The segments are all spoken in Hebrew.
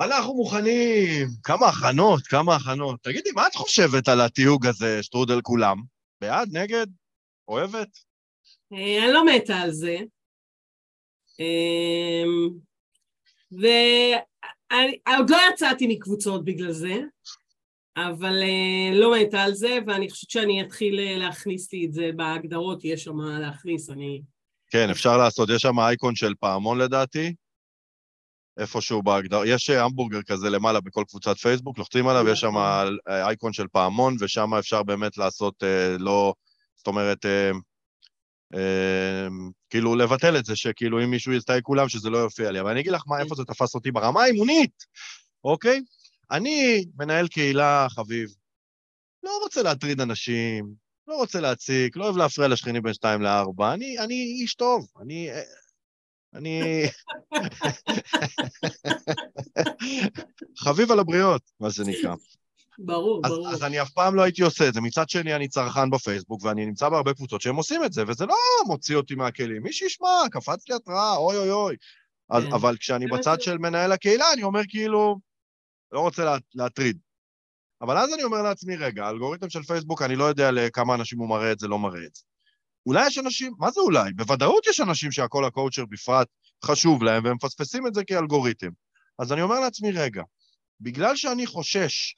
אנחנו מוכנים. כמה הכנות, כמה הכנות. תגידי, מה את חושבת על התיוג הזה, שטרודל כולם? בעד, נגד? אוהבת? אה, אני לא מתה על זה. אמ, ועוד לא יצאתי מקבוצות בגלל זה, אבל אה, לא מתה על זה, ואני חושבת שאני אתחיל אה, להכניס לי את זה בהגדרות, יש שם מה להכניס, אני... כן, אפשר לעשות, יש שם אייקון של פעמון לדעתי, איפשהו בהגדרה, יש אה, המבורגר כזה למעלה בכל קבוצת פייסבוק, לוחצים עליו, יש שם נכון. אייקון של פעמון, ושם אפשר באמת לעשות לא, זאת אומרת, כאילו לבטל את זה, שכאילו אם מישהו יסתייג כולם, שזה לא יופיע לי. אבל אני אגיד לך מה, איפה זה תפס אותי ברמה האימונית, אוקיי? אני מנהל קהילה חביב, לא רוצה להטריד אנשים, לא רוצה להציק, לא אוהב להפריע לשכנים בין שתיים לארבע, אני, אני איש טוב, אני... אני... חביב על הבריות, מה שנקרא. ברור, אז, ברור. אז אני אף פעם לא הייתי עושה את זה. מצד שני, אני צרכן בפייסבוק, ואני נמצא בהרבה קבוצות שהם עושים את זה, וזה לא מוציא אותי מהכלים. מי שישמע, קפץ לי התראה, אוי אוי אוי. אז, כן. אבל כשאני בצד של מנהל הקהילה, אני אומר כאילו, לא רוצה לה, להטריד. אבל אז אני אומר לעצמי, רגע, האלגוריתם של פייסבוק, אני לא יודע לכמה אנשים הוא מראה את זה, לא מראה את זה. אולי יש אנשים, מה זה אולי? בוודאות יש אנשים שהכל הקואוצ'ר בפרט חשוב להם, והם מפספסים את זה כאלגוריתם. אז אני אומר לעצמי, רגע, בגלל שאני חושש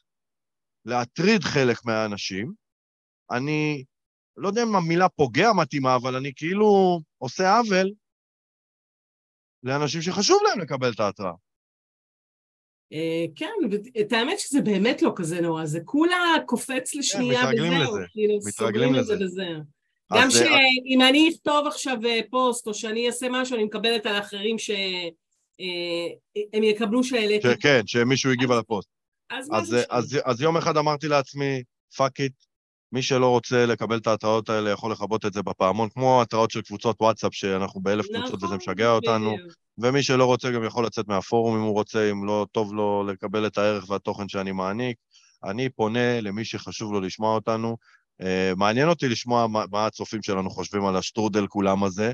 להטריד חלק מהאנשים, אני לא יודע אם המילה פוגע מתאימה, אבל אני כאילו עושה עוול לאנשים שחשוב להם לקבל את ההתראה. אה, כן, את האמת שזה באמת לא כזה נורא, זה כולה קופץ לשנייה וזהו. כן, מתרגלים לזה, כאילו, מתרגלים לזה. גם שאם אני אכתוב עכשיו אה, פוסט, או שאני אעשה משהו, אני מקבלת על אחרים שהם אה, יקבלו שהעליתי. כן, שמישהו הגיב על הפוסט. אז, אז, אז, אז יום אחד אמרתי לעצמי, fuck it, מי שלא רוצה לקבל את ההתראות האלה יכול לכבות את זה בפעמון, כמו התראות של קבוצות וואטסאפ, שאנחנו באלף נכון, קבוצות וזה משגע אותנו, ומי שלא רוצה גם יכול לצאת מהפורום אם הוא רוצה, אם לא טוב לו לקבל את הערך והתוכן שאני מעניק. אני פונה למי שחשוב לו לשמוע אותנו. אה, מעניין אותי לשמוע מה, מה הצופים שלנו חושבים על השטרודל כולם הזה,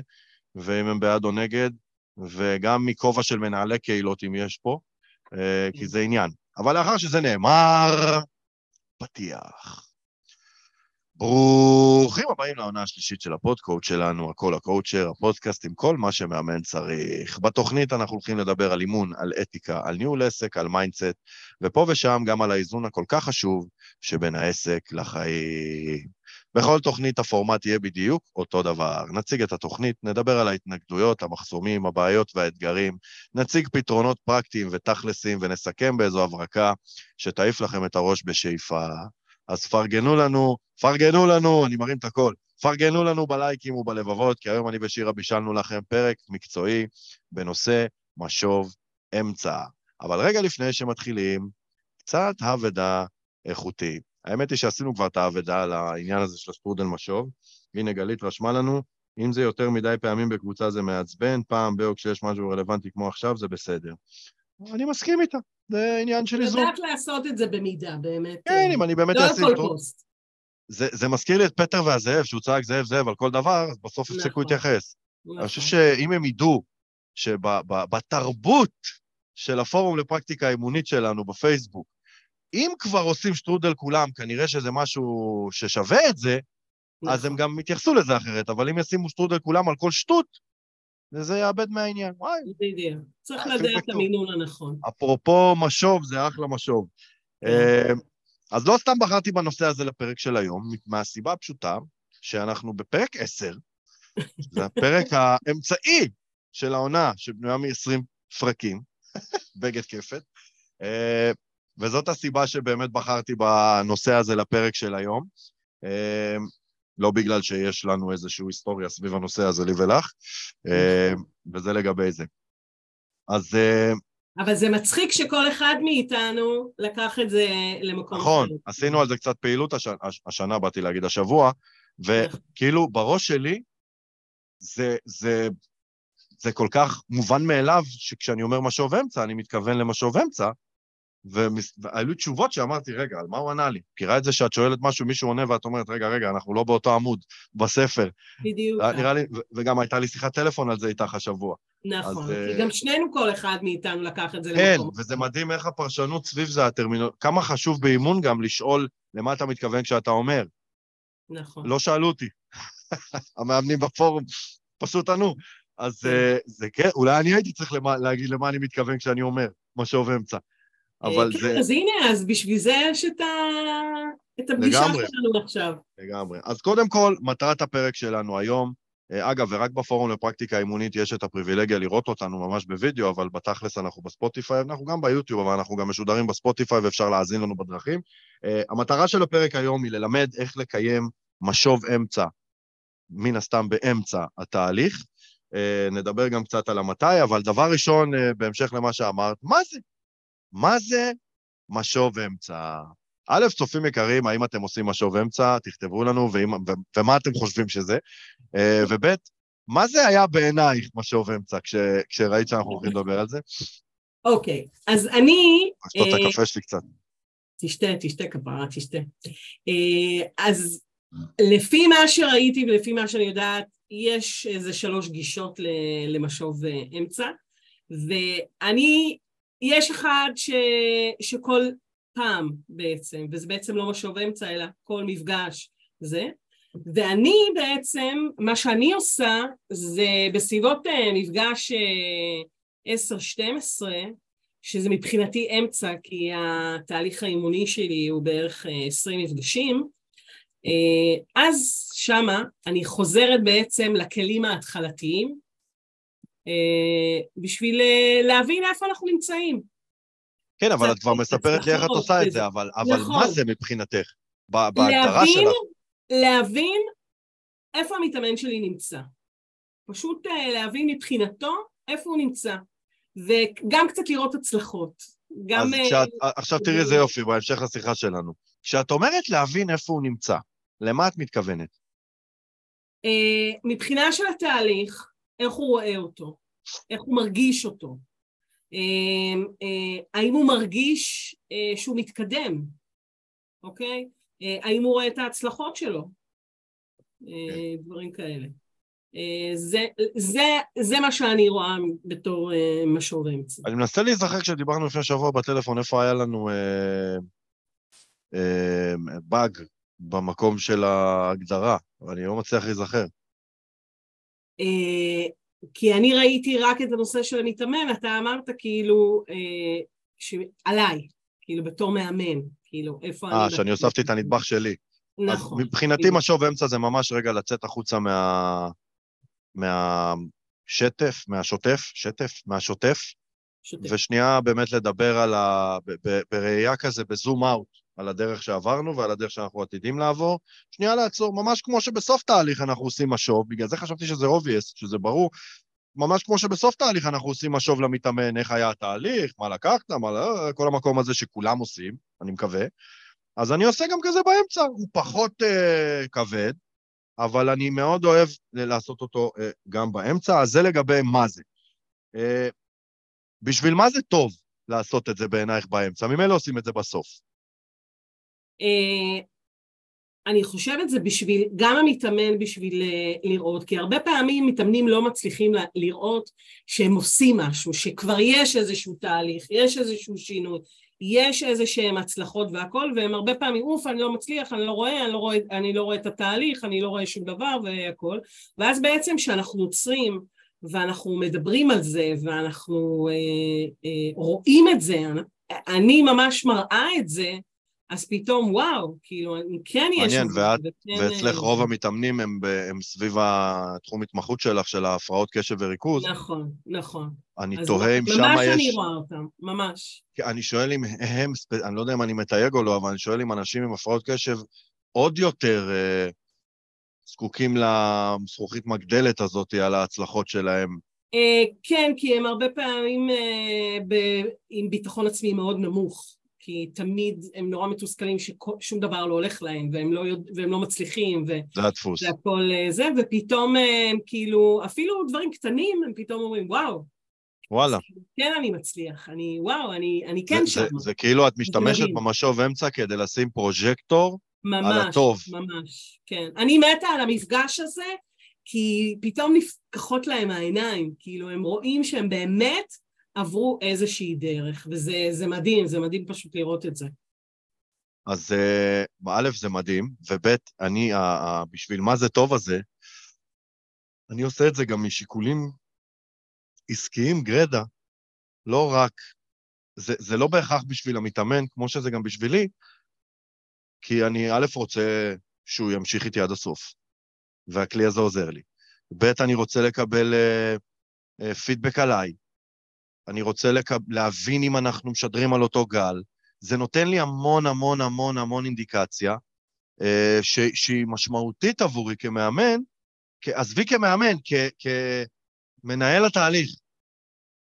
ואם הם בעד או נגד, וגם מכובע של מנהלי קהילות, אם יש פה, אה, כי זה עניין. אבל לאחר שזה נאמר, פתיח. ברוכים הבאים לעונה השלישית של הפודקאסט שלנו, הכל הקואוצ'ר, הפודקאסט עם כל מה שמאמן צריך. בתוכנית אנחנו הולכים לדבר על אימון, על אתיקה, על ניהול עסק, על mindset, ופה ושם גם על האיזון הכל כך חשוב שבין העסק לחיים. בכל תוכנית הפורמט יהיה בדיוק אותו דבר. נציג את התוכנית, נדבר על ההתנגדויות, המחסומים, הבעיות והאתגרים, נציג פתרונות פרקטיים ותכלסים ונסכם באיזו הברקה שתעיף לכם את הראש בשאיפה. אז פרגנו לנו, פרגנו לנו, אני מרים את הכל, פרגנו לנו בלייקים ובלבבות, כי היום אני ושירה בישלנו לכם פרק מקצועי בנושא משוב אמצע. אבל רגע לפני שמתחילים, קצת האבדה איכותי. האמת היא שעשינו כבר את האבדה על העניין הזה של השטרודל משוב. הנה, גלית רשמה לנו, אם זה יותר מדי פעמים בקבוצה זה מעצבן, פעם באו כשיש משהו רלוונטי כמו עכשיו, זה בסדר. אני מסכים איתה, זה עניין של איזון. לדעת לעשות את זה במידה, באמת. כן, אם אני באמת אעשה... לא כל פוסט. זה, זה מזכיר לי את פטר והזאב, שהוא צעק זאב זאב על כל דבר, אז בסוף הפסיקו נכון. להתייחס. נכון. אני חושב שאם הם ידעו שבתרבות של הפורום לפרקטיקה האימונית שלנו בפייסבוק, אם כבר עושים שטרודל כולם, כנראה שזה משהו ששווה את זה, נכון. אז הם גם יתייחסו לזה אחרת, אבל אם ישימו שטרודל כולם על כל שטות, וזה יאבד מהעניין. וואי. בדיוק. צריך לדעת את המינון הנכון. אפרופו משוב, זה אחלה משוב. כן. אה, אז לא סתם בחרתי בנושא הזה לפרק של היום, מהסיבה הפשוטה שאנחנו בפרק 10, זה הפרק האמצעי של העונה, שבנויה מ-20 פרקים, בגד כפת, אה, וזאת הסיבה שבאמת בחרתי בנושא הזה לפרק של היום. לא בגלל שיש לנו איזושהי היסטוריה סביב הנושא הזה, לי ולך, אה, וזה לגבי זה. אז... אה, אבל זה מצחיק שכל אחד מאיתנו לקח את זה למקום נכון, אחר. עשינו על זה קצת פעילות השנה, השנה, באתי להגיד השבוע, וכאילו בראש שלי זה, זה, זה כל כך מובן מאליו שכשאני אומר משוב אמצע, אני מתכוון למשוב אמצע, והיו תשובות שאמרתי, רגע, על מה הוא ענה לי? מכירה את זה שאת שואלת משהו, מישהו עונה ואת אומרת, רגע, רגע, אנחנו לא באותו עמוד בספר. בדיוק. נראה לי, וגם הייתה לי שיחת טלפון על זה איתך השבוע. נכון, אז, כי גם שנינו, כל אחד מאיתנו לקח את זה כן, למקום. כן, וזה מדהים איך הפרשנות סביב זה, הטרמינול... כמה חשוב באימון גם לשאול למה אתה מתכוון כשאתה אומר. נכון. לא שאלו אותי. המאמנים בפורום פשוט ענו. אז כן. זה כן, אולי אני הייתי צריך למה, להגיד למה אני מתכוון כשאני אומר, משוב אמצע. אבל כן, זה... אז הנה, אז בשביל זה יש את, ה... את הפגישה לגמרי. שלנו עכשיו. לגמרי. אז קודם כל, מטרת הפרק שלנו היום, אה, אגב, ורק בפורום לפרקטיקה אימונית יש את הפריבילגיה לראות אותנו ממש בווידאו, אבל בתכלס אנחנו בספוטיפיי, אנחנו גם ביוטיוב, אבל אנחנו גם משודרים בספוטיפיי ואפשר להאזין לנו בדרכים. Uh, המטרה של הפרק היום היא ללמד איך לקיים משוב אמצע, מן הסתם באמצע התהליך. נדבר גם קצת על המתי, אבל דבר ראשון, בהמשך למה שאמרת, מה זה? מה זה משוב אמצע? א', צופים יקרים, האם אתם עושים משוב אמצע? תכתבו לנו, ואם, ו, ומה אתם חושבים שזה? אה, וב', מה זה היה בעינייך משוב אמצע, כש, כשראית שאנחנו הולכים לדבר על זה? אוקיי, okay, אז אני... אשתות את אה, הקפה שלי קצת. תשתה, תשתה כפרה, תשתה. אה, אז לפי מה שראיתי ולפי מה שאני יודעת, יש איזה שלוש גישות למשוב אמצע, ואני יש אחד ש, שכל פעם בעצם, וזה בעצם לא משוב אמצע אלא כל מפגש זה, ואני בעצם, מה שאני עושה זה בסביבות אה, מפגש 10-12, אה, שזה מבחינתי אמצע, כי התהליך האימוני שלי הוא בערך 20 אה, מפגשים, אז שמה אני חוזרת בעצם לכלים ההתחלתיים, בשביל אה, להבין איפה אנחנו נמצאים. כן, אבל את כבר מספרת לי איך את עושה את זה, אבל, אבל נכון. מה זה מבחינתך? בהגדרה שלך. להבין איפה המתאמן שלי נמצא. פשוט אה, להבין מבחינתו איפה הוא נמצא. וגם קצת לראות הצלחות. גם... אז כשאת, עכשיו תראי איזה יופי, בהמשך לשיחה שלנו. כשאת אומרת להבין איפה הוא נמצא, למה את מתכוונת? מבחינה של התהליך, איך הוא רואה אותו, איך הוא מרגיש אותו, אמ, אה, האם הוא מרגיש אה, שהוא מתקדם, אוקיי? אה, האם הוא רואה את ההצלחות שלו, כן. דברים כאלה. זה, זה, זה מה שאני רואה בתור משור אמצע. אני מנסה להיזכר כשדיברנו לפני שבוע בטלפון, איפה היה לנו אה, אה, באג במקום של ההגדרה, אבל אני לא מצליח להיזכר. אה, כי אני ראיתי רק את הנושא של המתאמן, אתה אמרת כאילו, אה, עליי, כאילו בתור מאמן, כאילו איפה אני... אה, שאני הוספתי את הנדבך שלי. נכון. אז מבחינתי משוב אמצע זה ממש רגע לצאת החוצה מה... מהשטף, מהשוטף, שטף, מהשוטף, שוטף. ושנייה באמת לדבר על ה... בראייה כזה, בזום אאוט. על הדרך שעברנו ועל הדרך שאנחנו עתידים לעבור. שנייה לעצור, ממש כמו שבסוף תהליך אנחנו עושים משוב, בגלל זה חשבתי שזה obvious, שזה ברור. ממש כמו שבסוף תהליך אנחנו עושים משוב למתאמן, איך היה התהליך, מה לקחת, מה לא, כל המקום הזה שכולם עושים, אני מקווה. אז אני עושה גם כזה באמצע, הוא פחות uh, כבד, אבל אני מאוד אוהב לעשות אותו uh, גם באמצע, אז זה לגבי מה זה. Uh, בשביל מה זה טוב לעשות את זה בעינייך באמצע? ממילא עושים את זה בסוף. אה, אני חושבת זה בשביל, גם המתאמן בשביל אה, לראות, כי הרבה פעמים מתאמנים לא מצליחים לראות שהם עושים משהו, שכבר יש איזשהו תהליך, יש איזשהו שינוי, יש איזה שהם הצלחות והכל, והם הרבה פעמים, אוף, אני לא מצליח, אני לא רואה, אני לא רואה, אני לא רואה את התהליך, אני לא רואה שום דבר והכל, ואז בעצם כשאנחנו עוצרים ואנחנו מדברים על זה ואנחנו אה, אה, רואים את זה, אני ממש מראה את זה, אז פתאום וואו, כאילו, כן יש... מעניין, ואת, וכן... ואצלך רוב המתאמנים הם, הם סביב התחום התמחות שלך, של ההפרעות קשב וריכוז. נכון, נכון. אני תוהה אם שם יש... ממש אני רואה אותם, ממש. אני שואל אם הם, אני לא יודע אם אני מתייג או לא, אבל אני שואל אם אנשים עם הפרעות קשב עוד יותר אה, זקוקים לזכוכית מגדלת הזאת על ההצלחות שלהם. אה, כן, כי הם הרבה פעמים אה, ב, עם ביטחון עצמי מאוד נמוך. כי תמיד הם נורא מתוסכלים ששום דבר לא הולך להם, והם לא, יודע, והם לא מצליחים, ו... זה הדפוס. והכל אה, זה, ופתאום הם כאילו, אפילו דברים קטנים, הם פתאום אומרים, וואו. וואלה. כן, אני מצליח. אני, וואו, אני, אני כן זה, שם. זה, זה כאילו את משתמשת. במשוב אמצע כדי לשים פרוז'קטור ממש, על הטוב. ממש, כן. אני מתה על המפגש הזה, כי פתאום נפקחות להם העיניים, כאילו הם רואים שהם באמת עברו איזושהי דרך, וזה זה מדהים, זה מדהים פשוט לראות את זה. אז אה, א', זה מדהים, וב', אני, בשביל מה זה טוב הזה, אני עושה את זה גם משיקולים עסקיים גרידא, לא רק, זה, זה לא בהכרח בשביל המתאמן, כמו שזה גם בשבילי, כי אני א', רוצה שהוא ימשיך איתי עד הסוף, והכלי הזה עוזר לי. ב', אני רוצה לקבל אה, אה, פידבק עליי. אני רוצה לקב... להבין אם אנחנו משדרים על אותו גל. זה נותן לי המון המון המון המון אינדיקציה, אה, ש... שהיא משמעותית עבורי כמאמן, כ... עזבי כמאמן, כ... כמנהל התהליך.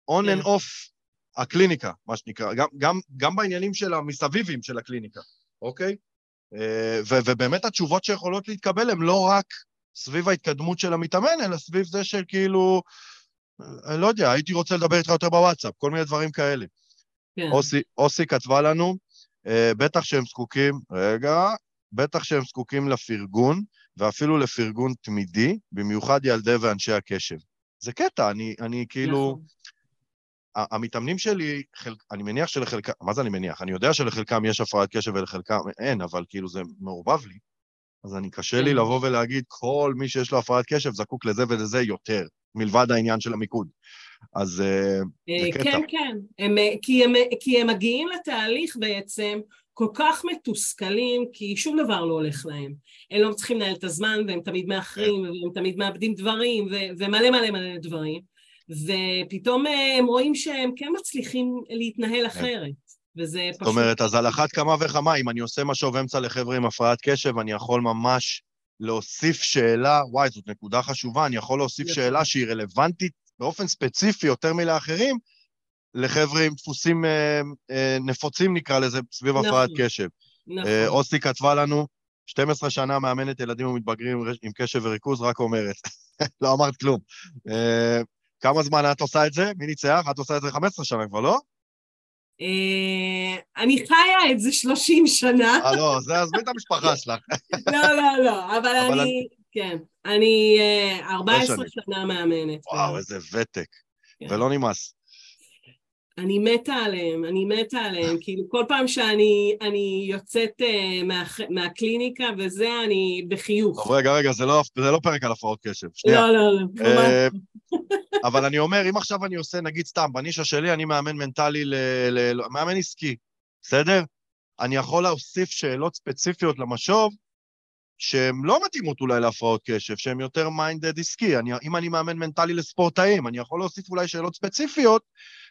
כן. and off הקליניקה, מה שנקרא, גם, גם, גם בעניינים של המסביבים של הקליניקה, אוקיי? אה, ו, ובאמת התשובות שיכולות להתקבל הן לא רק סביב ההתקדמות של המתאמן, אלא סביב זה של כאילו, אני לא יודע, הייתי רוצה לדבר איתך יותר בוואטסאפ, כל מיני דברים כאלה. כן. אוסי, אוסי כתבה לנו, אה, בטח שהם זקוקים, רגע, בטח שהם זקוקים לפרגון, ואפילו לפרגון תמידי, במיוחד ילדי ואנשי הקשב. זה קטע, אני, אני כאילו... נכון. המתאמנים שלי, חלק, אני מניח שלחלקם, מה זה אני מניח? אני יודע שלחלקם יש הפרעת קשב ולחלקם אין, אבל כאילו זה מעורבב לי. אז אני קשה לי כן. לבוא ולהגיד, כל מי שיש לו הפרעת קשב זקוק לזה ולזה יותר, מלבד העניין של המיקוד. אז אה, זה אה, קטע. כן, כן. הם, אה, כי, הם, כי הם מגיעים לתהליך בעצם כל כך מתוסכלים, כי שום דבר לא הולך להם. הם לא מצליחים לנהל את הזמן, והם תמיד מאחרים, והם תמיד מאבדים דברים, ו- ומלא מלא מלא דברים. ופתאום הם רואים שהם כן מצליחים להתנהל אחרת. וזה פשוט... זאת אומרת, אז על אחת כמה וכמה, אם אני עושה משוב אמצע לחבר'ה עם הפרעת קשב, אני יכול ממש להוסיף שאלה, וואי, זאת נקודה חשובה, אני יכול להוסיף נכון. שאלה שהיא רלוונטית באופן ספציפי יותר מלאחרים, לחבר'ה עם דפוסים אה, אה, נפוצים, נקרא לזה, סביב נכון. הפרעת קשב. נכון. אה, אוסי כתבה לנו, 12 שנה מאמנת ילדים ומתבגרים עם קשב וריכוז, רק אומרת. לא אמרת כלום. אה, כמה זמן את עושה את זה? מי ניצח? את עושה את זה 15 שנה כבר, לא? אה, אני חיה את זה 30 שנה. אה, לא, זה עזבי את המשפחה שלך. לא, לא, לא, אבל אני... כן. אני אה, 14 שנים. שנה מאמנת. וואו, איזה ותק. כן. ולא נמאס. אני מתה עליהם, אני מתה עליהם, כאילו כל פעם שאני אני יוצאת uh, מה, מהקליניקה וזה, אני בחיוך. טוב, רגע, רגע, זה לא, זה לא פרק על הפרעות קשב. שנייה. לא, לא, לא, אה, ממש. אבל אני אומר, אם עכשיו אני עושה, נגיד סתם, בנישה שלי, אני מאמן מנטלי, ל... ל... לא, מאמן עסקי, בסדר? אני יכול להוסיף שאלות ספציפיות למשוב, שהן לא מתאימות אולי להפרעות קשב, שהן יותר מיינדד עסקי. אני, אם אני מאמן מנטלי לספורטאים, אני יכול להוסיף אולי שאלות ספציפיות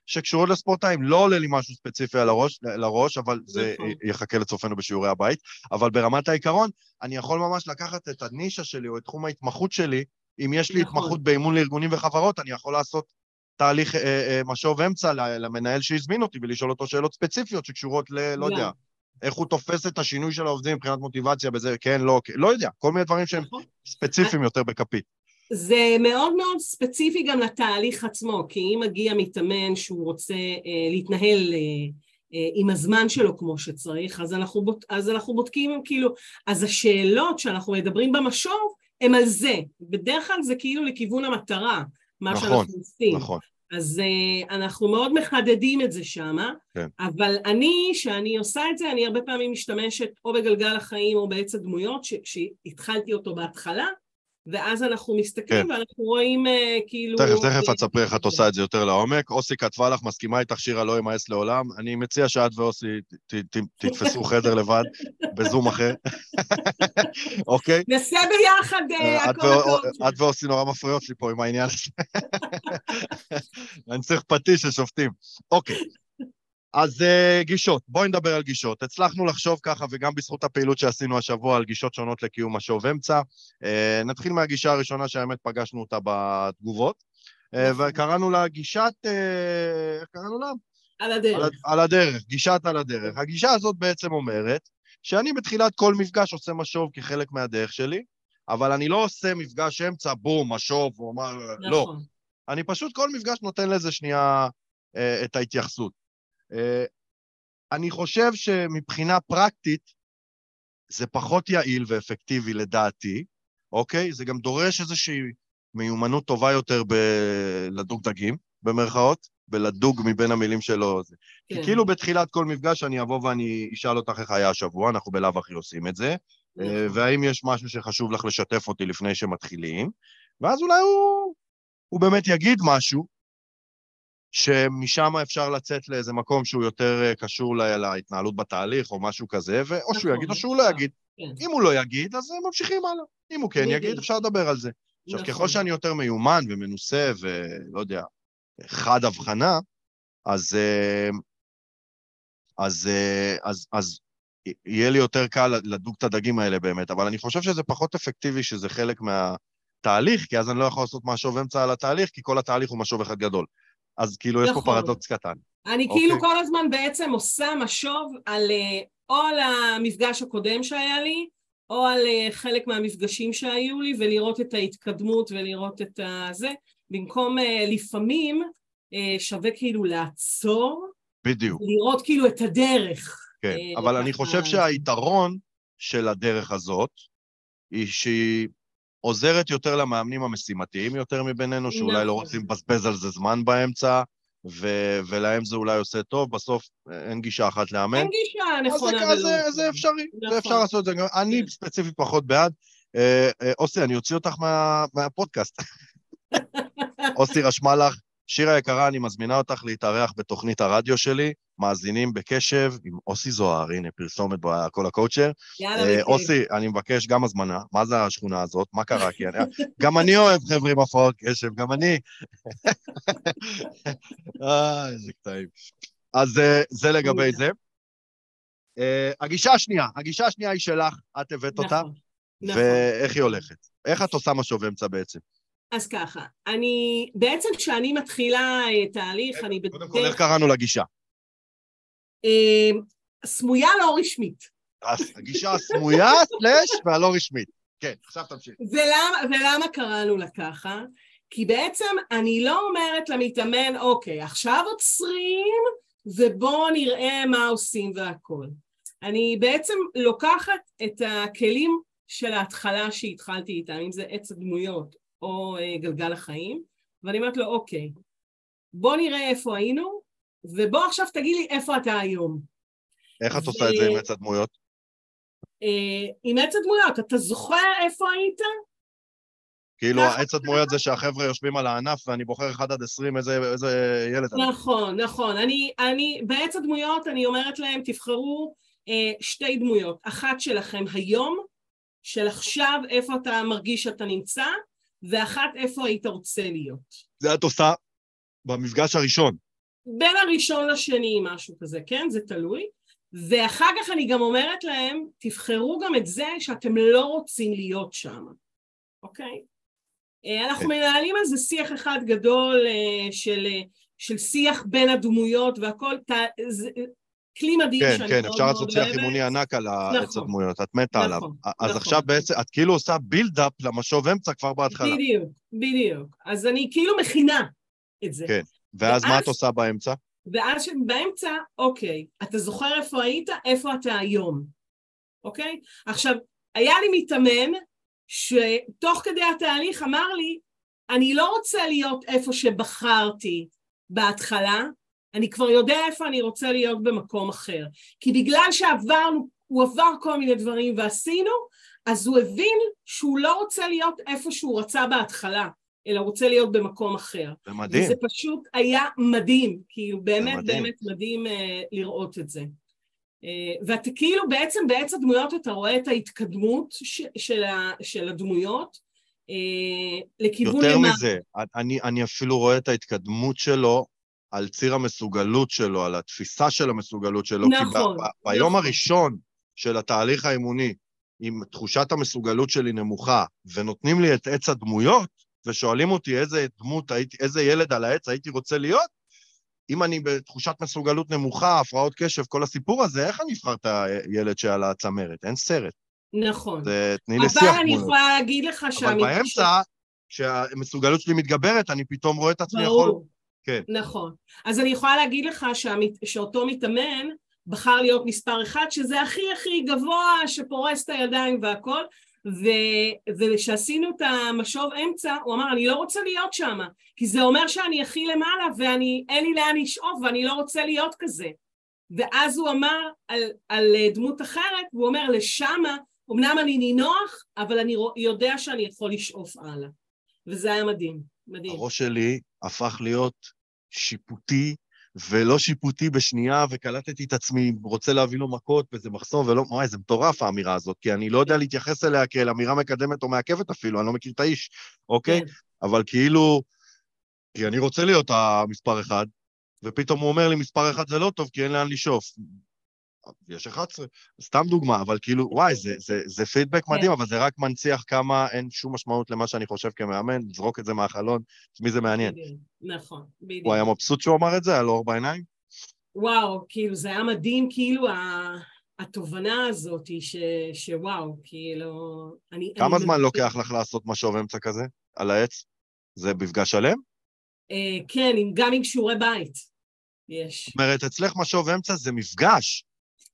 שקשורות לספורטאים. לא עולה לי משהו ספציפי על הראש, לראש, אבל זה נכון. יחכה לצופינו בשיעורי הבית. אבל ברמת העיקרון, אני יכול ממש לקחת את הנישה שלי או את תחום ההתמחות שלי, אם יש לי נכון. התמחות באימון לארגונים וחברות, אני יכול לעשות תהליך אה, אה, משוב אמצע למנהל שהזמין אותי ולשאול אותו שאלות ספציפיות שקשורות ל... לא יודע, איך הוא תופס את השינוי של העובדים מבחינת מוטיבציה בזה, כן, לא, כן, לא יודע, כל מיני דברים שהם נכון. ספציפיים יותר בכפית. זה מאוד מאוד ספציפי גם לתהליך עצמו, כי אם מגיע מתאמן שהוא רוצה אה, להתנהל אה, אה, עם הזמן שלו כמו שצריך, אז אנחנו, בוד, אז אנחנו בודקים כאילו, אז השאלות שאנחנו מדברים במשוב הם על זה, בדרך כלל זה כאילו לכיוון המטרה, מה נכון, שאנחנו עושים. נכון. אז uh, אנחנו מאוד מחדדים את זה שמה, כן. אבל אני, שאני עושה את זה, אני הרבה פעמים משתמשת או בגלגל החיים או בעץ הדמויות, ש- שהתחלתי אותו בהתחלה, ואז אנחנו מסתכלים כן. ואנחנו רואים uh, כאילו... תכף, תכף אה, את תספרי איך את עושה את זה יותר לעומק. אוסי כתבה לך, מסכימה איתך שירה לא ימאס לעולם. אני מציע שאת ואוסי ת- ת- תתפסו חדר לבד, בזום אחר. אוקיי? נעשה ביחד את הכל הכל. את ואוסי נורא מפריעות לי פה עם העניין הזה. אני צריך פטיש של שופטים. אוקיי. אז uh, גישות, בואי נדבר על גישות. הצלחנו לחשוב ככה, וגם בזכות הפעילות שעשינו השבוע, על גישות שונות לקיום משוב אמצע. Uh, נתחיל מהגישה הראשונה שהאמת פגשנו אותה בתגובות, uh. וקראנו לה גישת, uh, איך קראנו לה? על על, הדרך. ה- על הדרך, גישת על הדרך. הגישה הזאת בעצם אומרת שאני בתחילת כל מפגש עושה משוב כחלק מהדרך שלי, אבל אני לא עושה מפגש אמצע, בום, משוב, או מה, לא. נכון. אני פשוט כל מפגש נותן לזה שנייה אה, את ההתייחסות. אה, אני חושב שמבחינה פרקטית זה פחות יעיל ואפקטיבי לדעתי, אוקיי? זה גם דורש איזושהי מיומנות טובה יותר בלדוג דגים, במרכאות, בלדוג מבין המילים שלו. כן. כי כאילו בתחילת כל מפגש אני אבוא ואני אשאל אותך איך היה השבוע, אנחנו בלאו הכי עושים את זה, נכון. והאם יש משהו שחשוב לך לשתף אותי לפני שמתחילים, ואז אולי הוא, הוא באמת יגיד משהו, שמשם אפשר לצאת לאיזה מקום שהוא יותר אה, קשור להתנהלות בתהליך או משהו כזה, או נכון, שהוא יגיד או שהוא לא יגיד. כן. אם הוא לא יגיד, אז ממשיכים הלאה. אם הוא כן יגיד, אפשר לדבר על זה. עכשיו, נכון. ככל שאני יותר מיומן ומנוסה ולא יודע, חד הבחנה, אז, אה, אז, אה, אז, אז יהיה לי יותר קל לדוג את הדגים האלה באמת, אבל אני חושב שזה פחות אפקטיבי שזה חלק מהתהליך, כי אז אני לא יכול לעשות משוב אמצע על התהליך, כי כל התהליך הוא משוב אחד גדול. אז כאילו. יש פה נכון. פרדוקס קטן. אני אוקיי? כאילו כל הזמן בעצם עושה משוב על, אה, או על המפגש הקודם שהיה לי, או על אה, חלק מהמפגשים שהיו לי, ולראות את ההתקדמות ולראות את הזה, במקום אה, לפעמים שווה כאילו לעצור. בדיוק. לראות כאילו את הדרך. כן, אבל אני חושב שהיתרון של הדרך הזאת, היא שהיא עוזרת יותר למאמנים המשימתיים יותר מבינינו, שאולי לא נכון. רוצים לבזבז על זה זמן באמצע, ו- ולהם זה אולי עושה טוב, בסוף אין גישה אחת לאמן. אין גישה נכונה. אז זה, זה, זה אפשרי, נכון. זה אפשר לעשות את זה. אני כן. ספציפית פחות בעד. אה, אה, אוסי, אני אוציא אותך מה, מהפודקאסט. אוסי רשמה לך, שירה יקרה, אני מזמינה אותך להתארח בתוכנית הרדיו שלי, מאזינים בקשב עם אוסי זוהר, הנה פרסומת בכל הקואוצ'ר. יאללה, אה, אוסי, אני מבקש גם הזמנה, מה זה השכונה הזאת? מה קרה? כי אני... גם אני אוהב חבר'ה עם הפרעות קשב, גם אני. אה, איזה קטעים. אז אה, זה לגבי זה. Uh, הגישה השנייה, הגישה השנייה היא שלך, את הבאת אותה, נכון, נכון. ואיך היא הולכת? איך את עושה משוב אמצע בעצם? אז ככה, אני, בעצם כשאני מתחילה אה, תהליך, אני בדרך... קודם כל, איך קראנו לגישה? אה, סמויה לא רשמית. הגישה הסמויה, סלאש, והלא רשמית. כן, עכשיו תמשיך. ולמה, ולמה קראנו לה ככה? כי בעצם אני לא אומרת למתאמן, אוקיי, עכשיו עוצרים, ובואו נראה מה עושים והכול. אני בעצם לוקחת את הכלים של ההתחלה שהתחלתי איתם, אם זה עץ הדמויות או אה, גלגל החיים, ואני אומרת לו, אוקיי, בוא נראה איפה היינו, ובוא עכשיו תגיד לי איפה אתה היום. איך את. עושה את זה עם עץ הדמויות? אה, עם עץ הדמויות, אתה זוכר איפה היית? כאילו, עץ הדמויות זה שהחבר'ה יושבים על הענף ואני בוחר 1 עד 20 איזה, איזה ילד. נכון, נכון. אני, אני, בעץ הדמויות אני אומרת להם, תבחרו אה, שתי דמויות. אחת שלכם היום, של עכשיו, איפה אתה מרגיש שאתה נמצא, ואחת איפה היית רוצה להיות. זה את עושה במפגש הראשון. בין הראשון לשני, משהו כזה, כן? זה תלוי. ואחר כך אני גם אומרת להם, תבחרו גם את זה שאתם לא רוצים להיות שם, אוקיי? אה, אנחנו כן. מנהלים על זה שיח אחד גדול אה, של, אה, של שיח בין הדמויות והכל, כלי מדהים כן, שאני כן, מאוד מאוד אוהבת. כן, כן, אפשר לעשות שיח אימוני ענק על נכון, הדמויות, את מתה נכון, עליו. אז נכון. עכשיו בעצם, את כאילו עושה בילדאפ למשוב אמצע כבר בהתחלה. בדיוק, בדיוק. אז אני כאילו מכינה את זה. כן, ואז, מה את עושה באמצע? ואז באמצע, אוקיי, אתה זוכר איפה היית, איפה אתה היום, אוקיי? עכשיו, היה לי מתאמן שתוך כדי התהליך אמר לי, אני לא רוצה להיות איפה שבחרתי בהתחלה, אני כבר יודע איפה אני רוצה להיות במקום אחר. כי בגלל שעברנו, הוא עבר כל מיני דברים ועשינו, אז הוא הבין שהוא לא רוצה להיות איפה שהוא רצה בהתחלה, אלא רוצה להיות במקום אחר. זה מדהים. וזה פשוט היה מדהים, כאילו באמת מדהים. באמת מדהים uh, לראות את זה. Uh, ואתה כאילו בעצם בעץ הדמויות אתה רואה את ההתקדמות ש, של, ה, של הדמויות לכיוון... יותר למה... מזה, אני, אני אפילו רואה את ההתקדמות שלו על ציר המסוגלות שלו, על התפיסה של המסוגלות שלו. נכון. כי ב- ב- נכון. ביום הראשון של התהליך האימוני, אם תחושת המסוגלות שלי נמוכה, ונותנים לי את עץ הדמויות, ושואלים אותי איזה דמות, הייתי, איזה ילד על העץ הייתי רוצה להיות, אם אני בתחושת מסוגלות נמוכה, הפרעות קשב, כל הסיפור הזה, איך אני אבחר את הילד שעל הצמרת? אין סרט. נכון. זה, תני לי שיח. אבל אני יכולה להגיד לך שהמקשר... אבל באמצע, כשהמסוגלות שלי מתגברת, אני פתאום רואה את עצמי יכול... ברור. כן. נכון. אז אני יכולה להגיד לך שהמת... שאותו מתאמן בחר להיות מספר אחד, שזה הכי הכי גבוה, שפורס את הידיים והכל, ו... וכשעשינו את המשוב אמצע, הוא אמר, אני לא רוצה להיות שם, כי זה אומר שאני הכי למעלה ואין לי לאן לשאוף ואני לא רוצה להיות כזה. ואז הוא אמר על, על דמות אחרת, הוא אומר, לשמה, אמנם אני נינוח, אבל אני יודע שאני יכול לשאוף הלאה. וזה היה מדהים, מדהים. הראש שלי הפך להיות שיפוטי ולא שיפוטי בשנייה, וקלטתי את עצמי, רוצה להביא לו מכות, וזה מחסום, ולא, וואי, זה מטורף האמירה הזאת, כי אני לא יודע להתייחס אליה כאל אמירה מקדמת או מעכבת אפילו, אני לא מכיר את האיש, אוקיי? כן. אבל כאילו, כי אני רוצה להיות המספר אחד, ופתאום הוא אומר לי, מספר אחד זה לא טוב, כי אין לאן לשאוף. יש 11, סתם דוגמה, אבל כאילו, וואי, זה, זה, זה פידבק מדהים, כן. אבל זה רק מנציח כמה אין שום משמעות למה שאני חושב כמאמן, לזרוק את זה מהחלון, את מי זה מעניין. נכון, בדיוק. הוא היה מבסוט שהוא אמר את זה? היה לו אור בעיניים? וואו, כאילו, זה היה מדהים, כאילו, התובנה הזאת, ש, שוואו, כאילו... אני, כמה אני זמן אני... לוקח לך לעשות משוב אמצע כזה, על העץ? זה מפגש שלם? אה, כן, גם עם שיעורי בית. יש. זאת אומרת, אצלך משוב אמצע זה מפגש.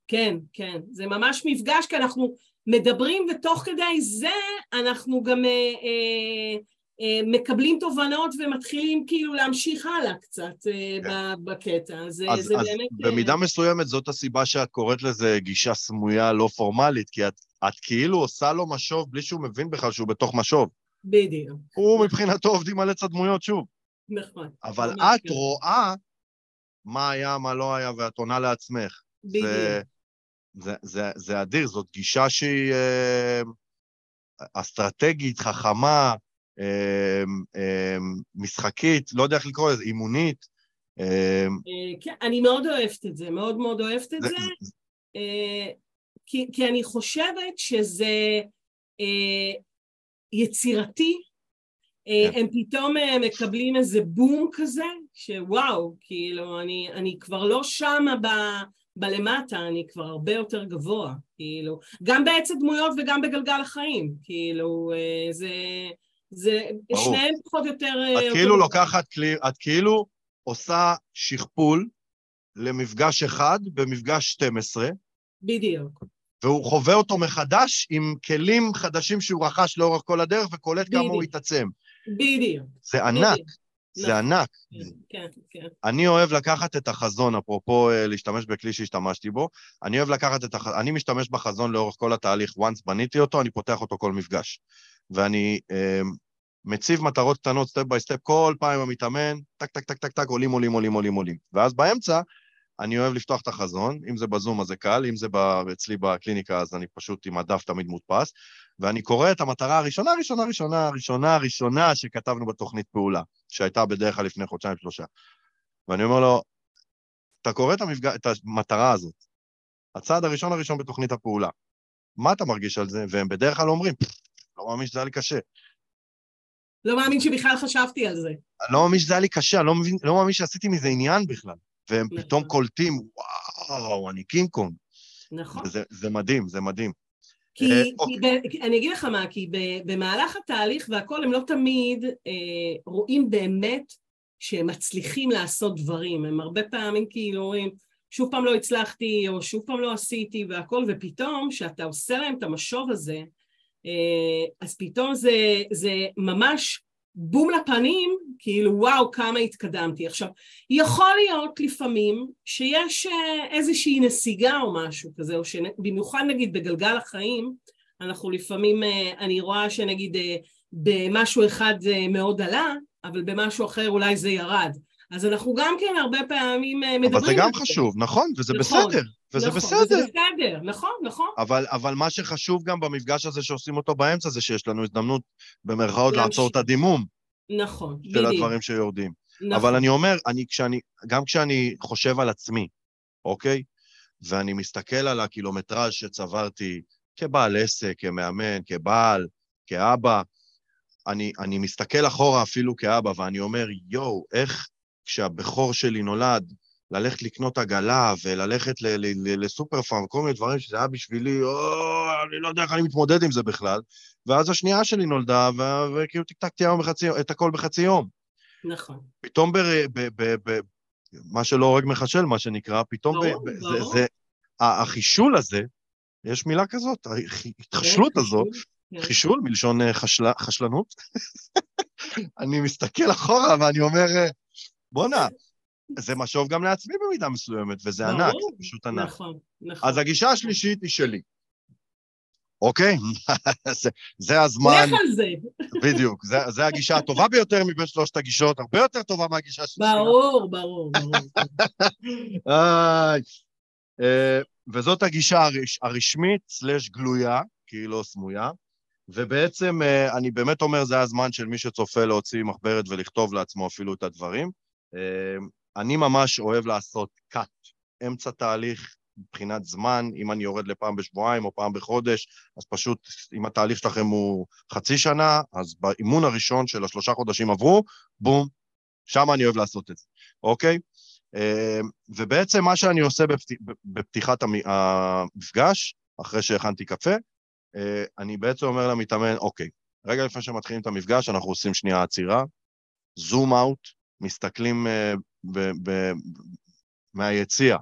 כן, כן, זה ממש מפגש, כי אנחנו מדברים ותוך כדי זה אנחנו גם אה, אה, אה, מקבלים תובנות ומתחילים כאילו להמשיך הלאה קצת אה, כן. בקטע. אז, אז, זה אז באמת... במידה אה... מסוימת זאת הסיבה שאת קוראת לזה גישה סמויה לא פורמלית, כי את, את כאילו עושה לו משוב בלי שהוא מבין בכלל שהוא בתוך משוב. בדיוק. הוא מבחינתו עובדים על עץ הדמויות שוב. נכון. אבל את כן. רואה מה היה, מה לא היה, ואת עונה לעצמך. בדיוק. זה, זה, זה, זה אדיר, זאת גישה שהיא אה, אסטרטגית, חכמה, אה, אה, משחקית, לא יודע איך לקרוא לזה, אימונית. אה, כן, אני מאוד אוהבת את זה, מאוד מאוד אוהבת את זה, זה אה, כי, כי אני חושבת שזה אה, יצירתי, אה, כן. הם פתאום אה, מקבלים איזה בום כזה, שוואו, כאילו, אני, אני כבר לא שמה ב... בלמטה אני כבר הרבה יותר גבוה, כאילו, גם בעץ הדמויות וגם בגלגל החיים, כאילו, אה, זה, זה, ברור. שניהם פחות או יותר... את יותר כאילו לוקחת כלי, את כאילו עושה שכפול למפגש אחד במפגש 12. בדיוק. והוא חווה אותו מחדש עם כלים חדשים שהוא רכש לאורך כל הדרך וקולט כמה הוא התעצם. בדיוק. זה ענק, זה נכון. ענק. כן, כן. אני אוהב לקחת את החזון, אפרופו אה, להשתמש בכלי שהשתמשתי בו, אני אוהב לקחת את החזון, אני משתמש בחזון לאורך כל התהליך, once בניתי אותו, אני פותח אותו כל מפגש. ואני אה, מציב מטרות קטנות, step by step, כל פעם עם המתאמן, טק, טק, טק, טק, טק, עולים, עולים, עולים, עולים, עולים. ואז באמצע, אני אוהב לפתוח את החזון, אם זה בזום אז זה קל, אם זה אצלי בקליניקה אז אני פשוט עם הדף תמיד מודפס, ואני קורא את המטרה הראשונה, ראשונה, ראשונה, ראשונה, ראשונה שכתבנו בתוכנית פעולה, שהייתה בדרך כלל לפני חודשיים-שלושה. ואני אומר לו, אתה קורא את, המפג... את המטרה הזאת, הצעד הראשון הראשון בתוכנית הפעולה, מה אתה מרגיש על זה? והם בדרך כלל אומרים, לא מאמין שזה היה לי קשה. לא מאמין שבכלל חשבתי על זה. לא מאמין שזה היה לי קשה, לא, מבין, לא מאמין שעשיתי מזה עניין בכלל. והם נכון. פתאום קולטים, וואו, אני קינג קונג. נכון. וזה, זה מדהים, זה מדהים. כי, uh, כי אוקיי. ב, אני אגיד לך מה, כי ב, במהלך התהליך והכל הם לא תמיד אה, רואים באמת שהם מצליחים לעשות דברים, הם הרבה פעמים כאילו אומרים, שוב פעם לא הצלחתי, או שוב פעם לא עשיתי והכל, ופתאום כשאתה עושה להם את המשוב הזה, אה, אז פתאום זה, זה ממש בום לפנים, כאילו וואו כמה התקדמתי. עכשיו, יכול להיות לפעמים שיש אה, איזושהי נסיגה או משהו כזה, או שבמיוחד נגיד בגלגל החיים, אנחנו לפעמים, אה, אני רואה שנגיד אה, במשהו אחד זה מאוד עלה, אבל במשהו אחר אולי זה ירד. אז אנחנו גם כן הרבה פעמים מדברים זה. אבל זה גם חשוב, נכון, וזה נכון, בסדר. וזה נכון, בסדר. וזה בסדר, נכון, נכון. אבל, אבל מה שחשוב גם במפגש הזה שעושים אותו באמצע, זה שיש לנו הזדמנות, במרכאות, לעצור את הדימום. נכון, של בדיוק. הדברים שיורדים. נכון. אבל אני אומר, אני, כשאני, גם כשאני חושב על עצמי, אוקיי? ואני מסתכל על הקילומטראז' שצברתי כבעל עסק, כמאמן, כבעל, כאבא, אני, אני מסתכל אחורה אפילו כאבא, ואני אומר, יואו, איך כשהבכור שלי נולד, ללכת לקנות עגלה וללכת לסופר פארם, כל מיני דברים שזה היה בשבילי, או, אני לא יודע איך אני מתמודד עם זה בכלל. ואז השנייה שלי נולדה, וכאילו טקטקתי את הכל בחצי יום. נכון. פתאום ב... ב, ב, ב מה שלא הורג מחשל, מה שנקרא, פתאום ברור, ב, ברור. זה, זה, החישול הזה, יש מילה כזאת, ההתחשלות הזו, כן. חישול מלשון אה, חשל, חשלנות. אני מסתכל אחורה ואני אומר, בואנה, זה משוב גם לעצמי במידה מסוימת, וזה ברור, ענק, זה פשוט ענק. נכון, נכון. אז הגישה השלישית היא שלי. אוקיי? זה, זה הזמן... לך על זה. בדיוק, זה, זה הגישה הטובה ביותר מבין שלושת הגישות, הרבה יותר טובה מהגישה השלישית. ברור, ברור, ברור. אה, וזאת הגישה הרש, הרשמית סלש גלויה, כי היא לא סמויה, ובעצם אה, אני באמת אומר, זה הזמן של מי שצופה להוציא מחברת ולכתוב לעצמו אפילו את הדברים. אני ממש אוהב לעשות cut, אמצע תהליך, מבחינת זמן, אם אני יורד לפעם בשבועיים או פעם בחודש, אז פשוט, אם התהליך שלכם הוא חצי שנה, אז באימון הראשון של השלושה חודשים עברו, בום, שם אני אוהב לעשות את זה, אוקיי? אה, ובעצם מה שאני עושה בפתיחת המפגש, אחרי שהכנתי קפה, אה, אני בעצם אומר למתאמן, אוקיי, רגע לפני שמתחילים את המפגש, אנחנו עושים שנייה עצירה, זום אאוט, מסתכלים ב- מהיציע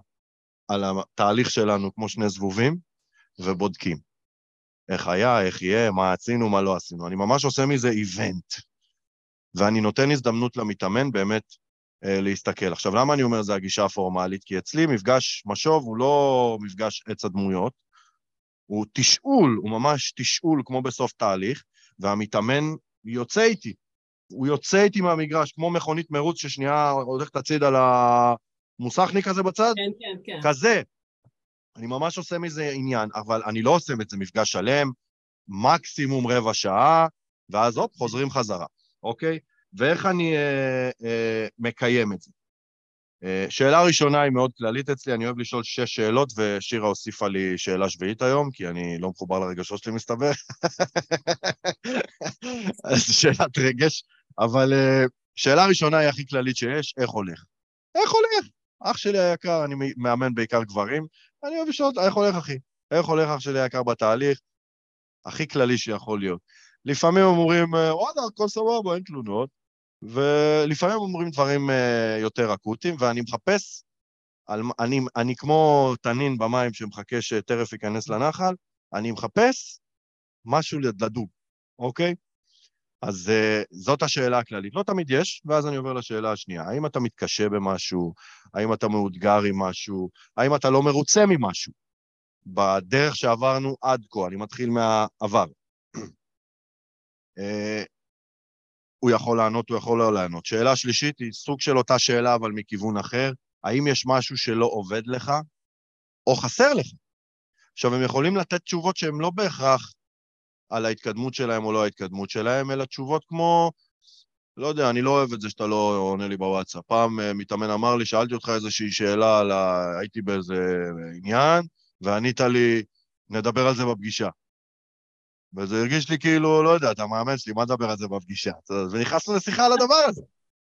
על התהליך שלנו כמו שני זבובים, ובודקים. איך היה, איך יהיה, מה עשינו, מה לא עשינו. אני ממש עושה מזה איבנט. ואני נותן הזדמנות למתאמן באמת אה, להסתכל. עכשיו, למה אני אומר זה הגישה הפורמלית? כי אצלי מפגש משוב הוא לא מפגש עץ הדמויות, הוא תשאול, הוא ממש תשאול כמו בסוף תהליך, והמתאמן יוצא איתי. הוא יוצא איתי מהמגרש, כמו מכונית מרוץ ששנייה הולכת הצידה למוסכניק הזה בצד? כן, כן, כן. כזה. אני ממש עושה מזה עניין, אבל אני לא עושה את זה מפגש שלם, מקסימום רבע שעה, ואז הופ, חוזרים חזרה, אוקיי? ואיך אני אה, אה, מקיים את זה? אה, שאלה ראשונה היא מאוד כללית אצלי, אני אוהב לשאול שש שאלות, ושירה הוסיפה לי שאלה שביעית היום, כי אני לא מחובר לרגשות שלי, מסתבר. אז שאלת רגש, אבל אה, שאלה ראשונה היא הכי כללית שיש, איך הולך? איך הולך? אח שלי היקר, אני מאמן בעיקר גברים, אני אוהב לשאול, איך הולך אחי? איך הולך אח שלי היקר בתהליך? הכי כללי שיכול להיות. לפעמים אומרים, אה, וואלה, הכל סבבה, אין תלונות. ולפעמים אומרים דברים uh, יותר אקוטיים, ואני מחפש, אני, אני כמו תנין במים שמחכה שטרף ייכנס לנחל, אני מחפש משהו לדוג, אוקיי? אז uh, זאת השאלה הכללית. לא תמיד יש, ואז אני עובר לשאלה השנייה. האם אתה מתקשה במשהו? האם אתה מאותגר עם משהו? האם אתה לא מרוצה ממשהו? בדרך שעברנו עד כה, אני מתחיל מהעבר. אה, הוא יכול לענות, הוא יכול לא לענות. שאלה שלישית היא סוג של אותה שאלה, אבל מכיוון אחר. האם יש משהו שלא עובד לך, או חסר לך? עכשיו, הם יכולים לתת תשובות שהן לא בהכרח על ההתקדמות שלהם או לא ההתקדמות שלהם, אלא תשובות כמו, לא יודע, אני לא אוהב את זה שאתה לא עונה לי בוואטסאפ. פעם אה, מתאמן אמר לי, שאלתי אותך איזושהי שאלה על ה... הייתי באיזה עניין, וענית לי, נדבר על זה בפגישה. וזה הרגיש לי כאילו, לא יודע, אתה מאמן שלי, מה נדבר על זה בפגישה? ונכנסנו לשיחה על הדבר הזה.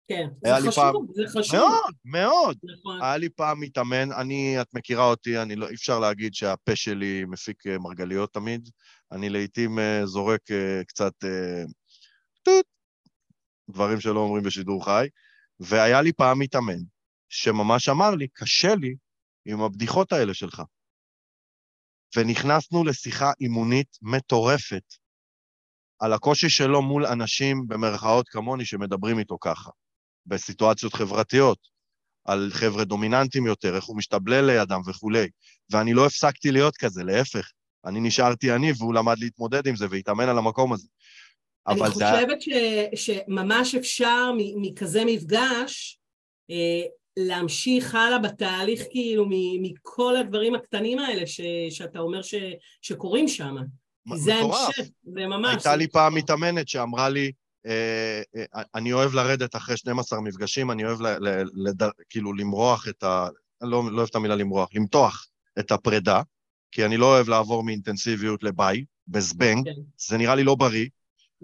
כן, זה חשוב, פעם... זה חשוב. מאוד, מאוד. נכון. היה לי פעם מתאמן, אני, את מכירה אותי, אני לא, אי אפשר להגיד שהפה שלי מפיק אה, מרגליות תמיד. אני לעיתים uh, זורק uh, קצת טוט, דברים שלא אומרים בשידור חי, והיה לי פעם מתאמן שממש אמר לי, קשה לי עם הבדיחות האלה שלך. ונכנסנו לשיחה אימונית מטורפת על הקושי שלו מול אנשים במרכאות כמוני שמדברים איתו ככה, בסיטואציות חברתיות, על חבר'ה דומיננטיים יותר, איך הוא משתבלל לידם וכולי. ואני לא הפסקתי להיות כזה, להפך. אני נשארתי אני, והוא למד להתמודד עם זה והתאמן על המקום הזה. אני חושבת זה... ש, שממש אפשר מכזה מפגש אה, להמשיך הלאה בתהליך כאילו מכל הדברים הקטנים האלה ש, שאתה אומר ש, שקורים שם. זה ההמשך, זה ממש. הייתה לי פעם מתאמנת שאמרה לי, אה, אה, אני אוהב לרדת אחרי 12 מפגשים, אני אוהב ל, ל, לד, כאילו למרוח את ה... לא, לא אוהב את המילה למרוח, למתוח את הפרידה, כי אני לא אוהב לעבור מאינטנסיביות לביי, בזבנג, כן. זה נראה לי לא בריא.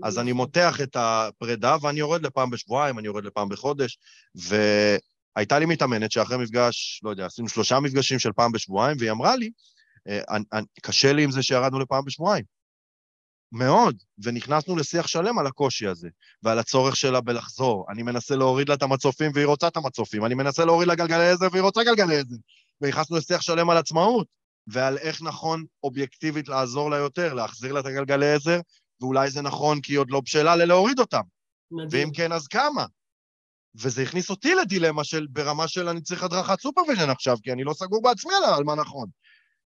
אז אני מותח את הפרידה ואני יורד לפעם בשבועיים, אני יורד לפעם בחודש, ו... הייתה לי מתאמנת שאחרי מפגש, לא יודע, עשינו שלושה מפגשים של פעם בשבועיים, והיא אמרה לי, אה, קשה לי עם זה שירדנו לפעם בשבועיים. מאוד, ונכנסנו לשיח שלם על הקושי הזה, ועל הצורך שלה בלחזור. אני מנסה להוריד לה את המצופים והיא רוצה את המצופים, אני מנסה להוריד לה גלגלי עזר והיא רוצה גלגלי עזר. ונכנסנו לשיח שלם על עצמאות, ועל איך נכון אובייקטיבית לעזור לה יותר, להחזיר לה את הגלגלי עזר, ואולי זה נכון כי היא עוד לא בשלה ללהוריד אותם. מדהים. ואם כן, אז כמה? וזה הכניס אותי לדילמה של, ברמה של אני צריך הדרכת supervision עכשיו, כי אני לא סגור בעצמי על מה נכון.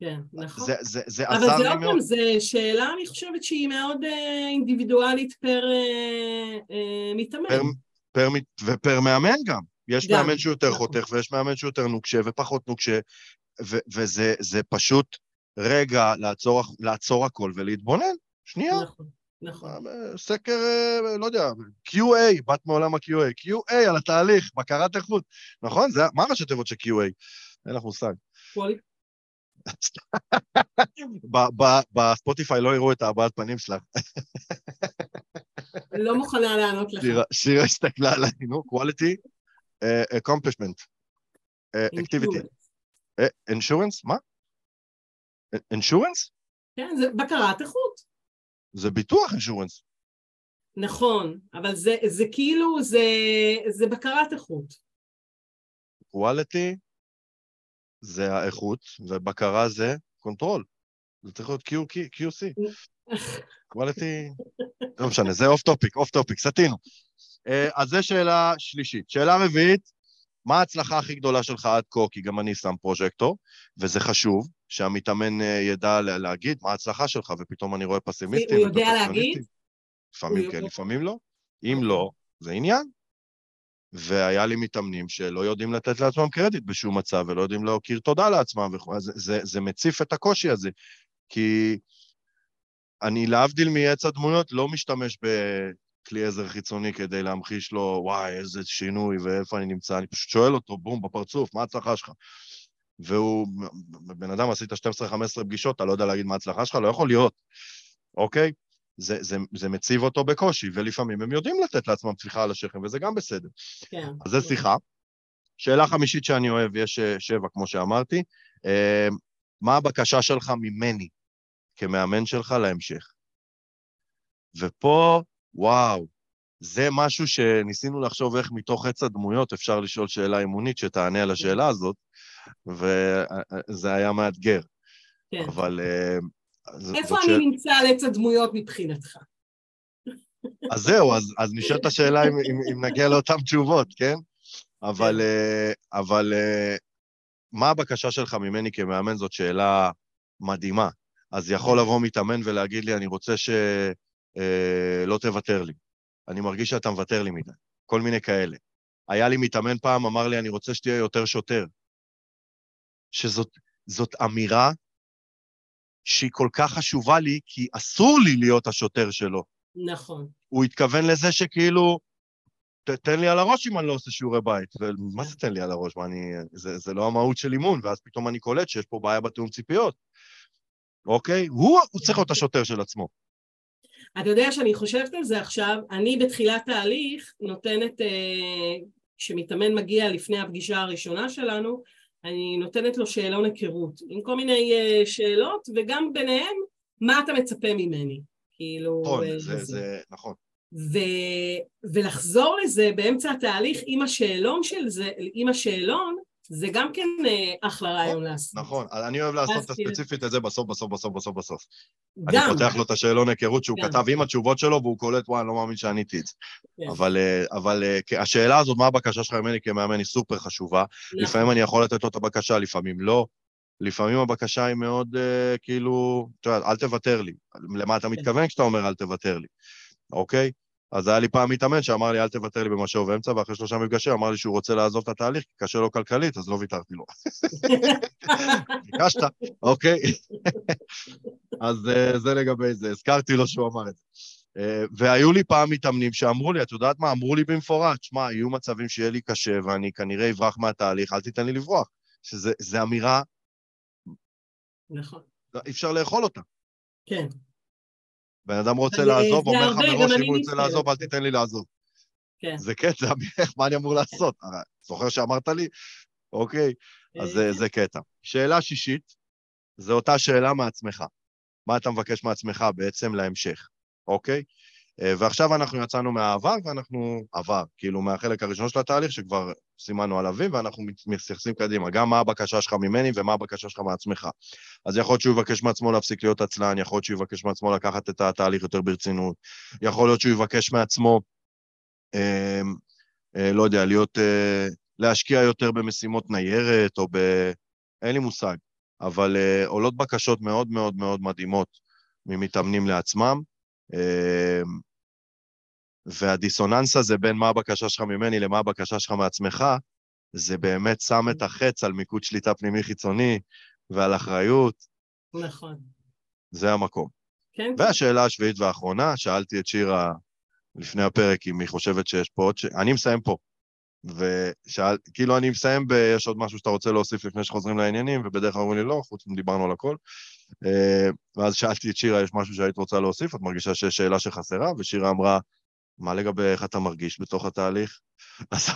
כן, נכון. זה, זה, זה עזר לי מאוד. אבל זה עוד פעם, זו שאלה, אני חושבת שהיא מאוד אה, אינדיבידואלית פר אה, אה, מתאמן. פר, פר, ופר מאמן גם. יש גם. מאמן שהוא יותר נכון. חותך, ויש מאמן שהוא יותר נוקשה ופחות נוקשה, ו, וזה פשוט רגע לעצור, לעצור הכל ולהתבונן. שנייה. נכון. נכון. אה, סקר, אה, לא יודע, QA, בת מעולם ה-QA, QA על התהליך, בקרת איכות, נכון? זה, מה ראשי תיבות של QA? אין לך מושג. בספוטיפיי לא יראו את הבעת פנים שלך. לא מוכנה לענות לך. שירה הסתכלה עליי, נו, quality, אה, accomplishment, activity. insurance? מה? insurance? כן, זה בקרת איכות. זה ביטוח אינשורנס. נכון, אבל זה, זה כאילו, זה, זה בקרת איכות. quality זה האיכות, ובקרה זה control. זה צריך להיות Q, Q, QC. quality, לא משנה, זה off topic, off topic, סטינו. אה, אז זו שאלה שלישית. שאלה רביעית, מה ההצלחה הכי גדולה שלך עד כה? כי גם אני שם פרוז'קטור, וזה חשוב, שהמתאמן אה, ידע להגיד מה ההצלחה שלך, ופתאום אני רואה פסימיסטים. הוא יודע להגיד? לפעמים כן, לפעמים לא. אם לא, זה עניין. והיה לי מתאמנים שלא יודעים לתת לעצמם קרדיט בשום מצב, ולא יודעים להכיר תודה לעצמם וכו', זה, זה, זה מציף את הקושי הזה. כי אני, להבדיל מעץ הדמויות, לא משתמש בכלי עזר חיצוני כדי להמחיש לו, וואי, איזה שינוי ואיפה אני נמצא, אני פשוט שואל אותו, בום, בפרצוף, מה ההצלחה שלך? והוא, בן אדם, עשית 12-15 פגישות, אתה לא יודע להגיד מה ההצלחה שלך, לא יכול להיות, אוקיי? זה, זה, זה מציב אותו בקושי, ולפעמים הם יודעים לתת לעצמם טפיחה על השכם, וזה גם בסדר. כן. אז זה שיחה. שאלה חמישית שאני אוהב, יש אה, שבע, כמו שאמרתי, אה, מה הבקשה שלך ממני, כמאמן שלך, להמשך? ופה, וואו, זה משהו שניסינו לחשוב איך מתוך עץ הדמויות אפשר לשאול שאלה אימונית שתענה על השאלה הזאת, וזה היה מאתגר. כן. אבל... אה, איפה אני ש... נמצא על עץ הדמויות מבחינתך? אז זהו, אז, אז נשאלת השאלה אם, אם, אם נגיע לאותן תשובות, כן? אבל, כן. אה, אבל אה, מה הבקשה שלך ממני כמאמן? זאת שאלה מדהימה. אז יכול לבוא מתאמן ולהגיד לי, אני רוצה שלא תוותר לי. אני מרגיש שאתה מוותר לי מדי. כל מיני כאלה. היה לי מתאמן פעם, אמר לי, אני רוצה שתהיה יותר שוטר. שזאת אמירה שהיא כל כך חשובה לי, כי אסור לי להיות השוטר שלו. נכון. הוא התכוון לזה שכאילו, ת, תן לי על הראש אם אני לא עושה שיעורי בית. ומה זה תן לי על הראש? מה אני... זה, זה לא המהות של אימון, ואז פתאום אני קולט שיש פה בעיה בתיאום ציפיות. אוקיי? הוא, הוא צריך להיות השוטר של עצמו. אתה יודע שאני חושבת על זה עכשיו, אני בתחילת ההליך נותנת, אה, כשמתאמן מגיע לפני הפגישה הראשונה שלנו, אני נותנת לו שאלון היכרות, עם כל מיני uh, שאלות, וגם ביניהם, מה אתה מצפה ממני? כאילו... נכון, uh, זה, זה, נכון. ו, ולחזור לזה באמצע התהליך עם השאלון של זה, עם השאלון, זה גם כן אה, אחלה רעיון נכון, לעשות. נכון, אני אוהב לעשות את הספציפית את זה בסוף, בסוף, בסוף, בסוף, בסוף. גם. אני פותח לו את השאלון היכרות שהוא כתב עם התשובות שלו, והוא קולט, וואי, אני לא מאמין שעניתי את זה. כן. אבל, אה, אבל אה, השאלה הזאת, מה הבקשה שלך ממני כמאמן, היא סופר חשובה. נכון. לפעמים אני יכול לתת לו את הבקשה, לפעמים לא. לפעמים הבקשה היא מאוד, כאילו, אל תוותר לי. למה אתה כן. מתכוון כשאתה אומר אל תוותר לי, אוקיי? אז היה לי פעם מתאמן שאמר לי, אל תוותר לי במשהו ובאמצע, ואחרי שלושה מפגשים אמר לי שהוא רוצה לעזוב את התהליך, כי קשה לו כלכלית, אז לא ויתרתי לו. ביקשת, אוקיי. אז uh, זה לגבי זה, הזכרתי לו שהוא אמר את זה. Uh, והיו לי פעם מתאמנים שאמרו לי, את יודעת מה? אמרו לי במפורט, שמע, יהיו מצבים שיהיה לי קשה ואני כנראה אברח מהתהליך, אל תיתן לי לברוח. שזה אמירה... נכון. אי אפשר לאכול אותה. כן. בן אדם רוצה אה, לעזוב, אומר לך מראש, אם הוא רוצה לעזוב, אל תיתן לי לעזוב. כן. זה קטע, מה אני אמור לעשות? זוכר שאמרת לי? אוקיי, אז זה, זה קטע. שאלה שישית, זו אותה שאלה מעצמך. מה אתה מבקש מעצמך בעצם להמשך, אוקיי? אה, ועכשיו אנחנו יצאנו מהעבר ואנחנו עבר, כאילו מהחלק הראשון של התהליך שכבר סימנו על אביב ואנחנו מתייחסים קדימה, גם מה הבקשה שלך ממני ומה הבקשה שלך מעצמך. אז יכול להיות שהוא יבקש מעצמו להפסיק להיות עצלן, יכול להיות שהוא יבקש מעצמו לקחת את התהליך יותר ברצינות, יכול להיות שהוא יבקש מעצמו, אה, אה, לא יודע, להיות, אה, להשקיע יותר במשימות ניירת או ב... אין לי מושג, אבל אה, עולות בקשות מאוד מאוד מאוד מדהימות ממתאמנים לעצמם. אמ, והדיסוננס הזה בין מה הבקשה שלך ממני למה הבקשה שלך מעצמך, זה באמת שם את החץ על מיקוד שליטה פנימי-חיצוני ועל אחריות. נכון. זה המקום. כן. והשאלה השביעית והאחרונה, שאלתי את שירה לפני הפרק אם היא חושבת שיש פה עוד ש... אני מסיים פה. ושאל, כאילו אני מסיים ב... יש עוד משהו שאתה רוצה להוסיף לפני שחוזרים לעניינים, ובדרך כלל אומרים לי לא, חוץ מדיברנו על הכל. אה, ואז שאלתי את שירה, יש משהו שהיית רוצה להוסיף? את מרגישה שיש שאלה שחסרה? ושירה אמרה, מה לגבי איך אתה מרגיש בתוך התהליך? אז,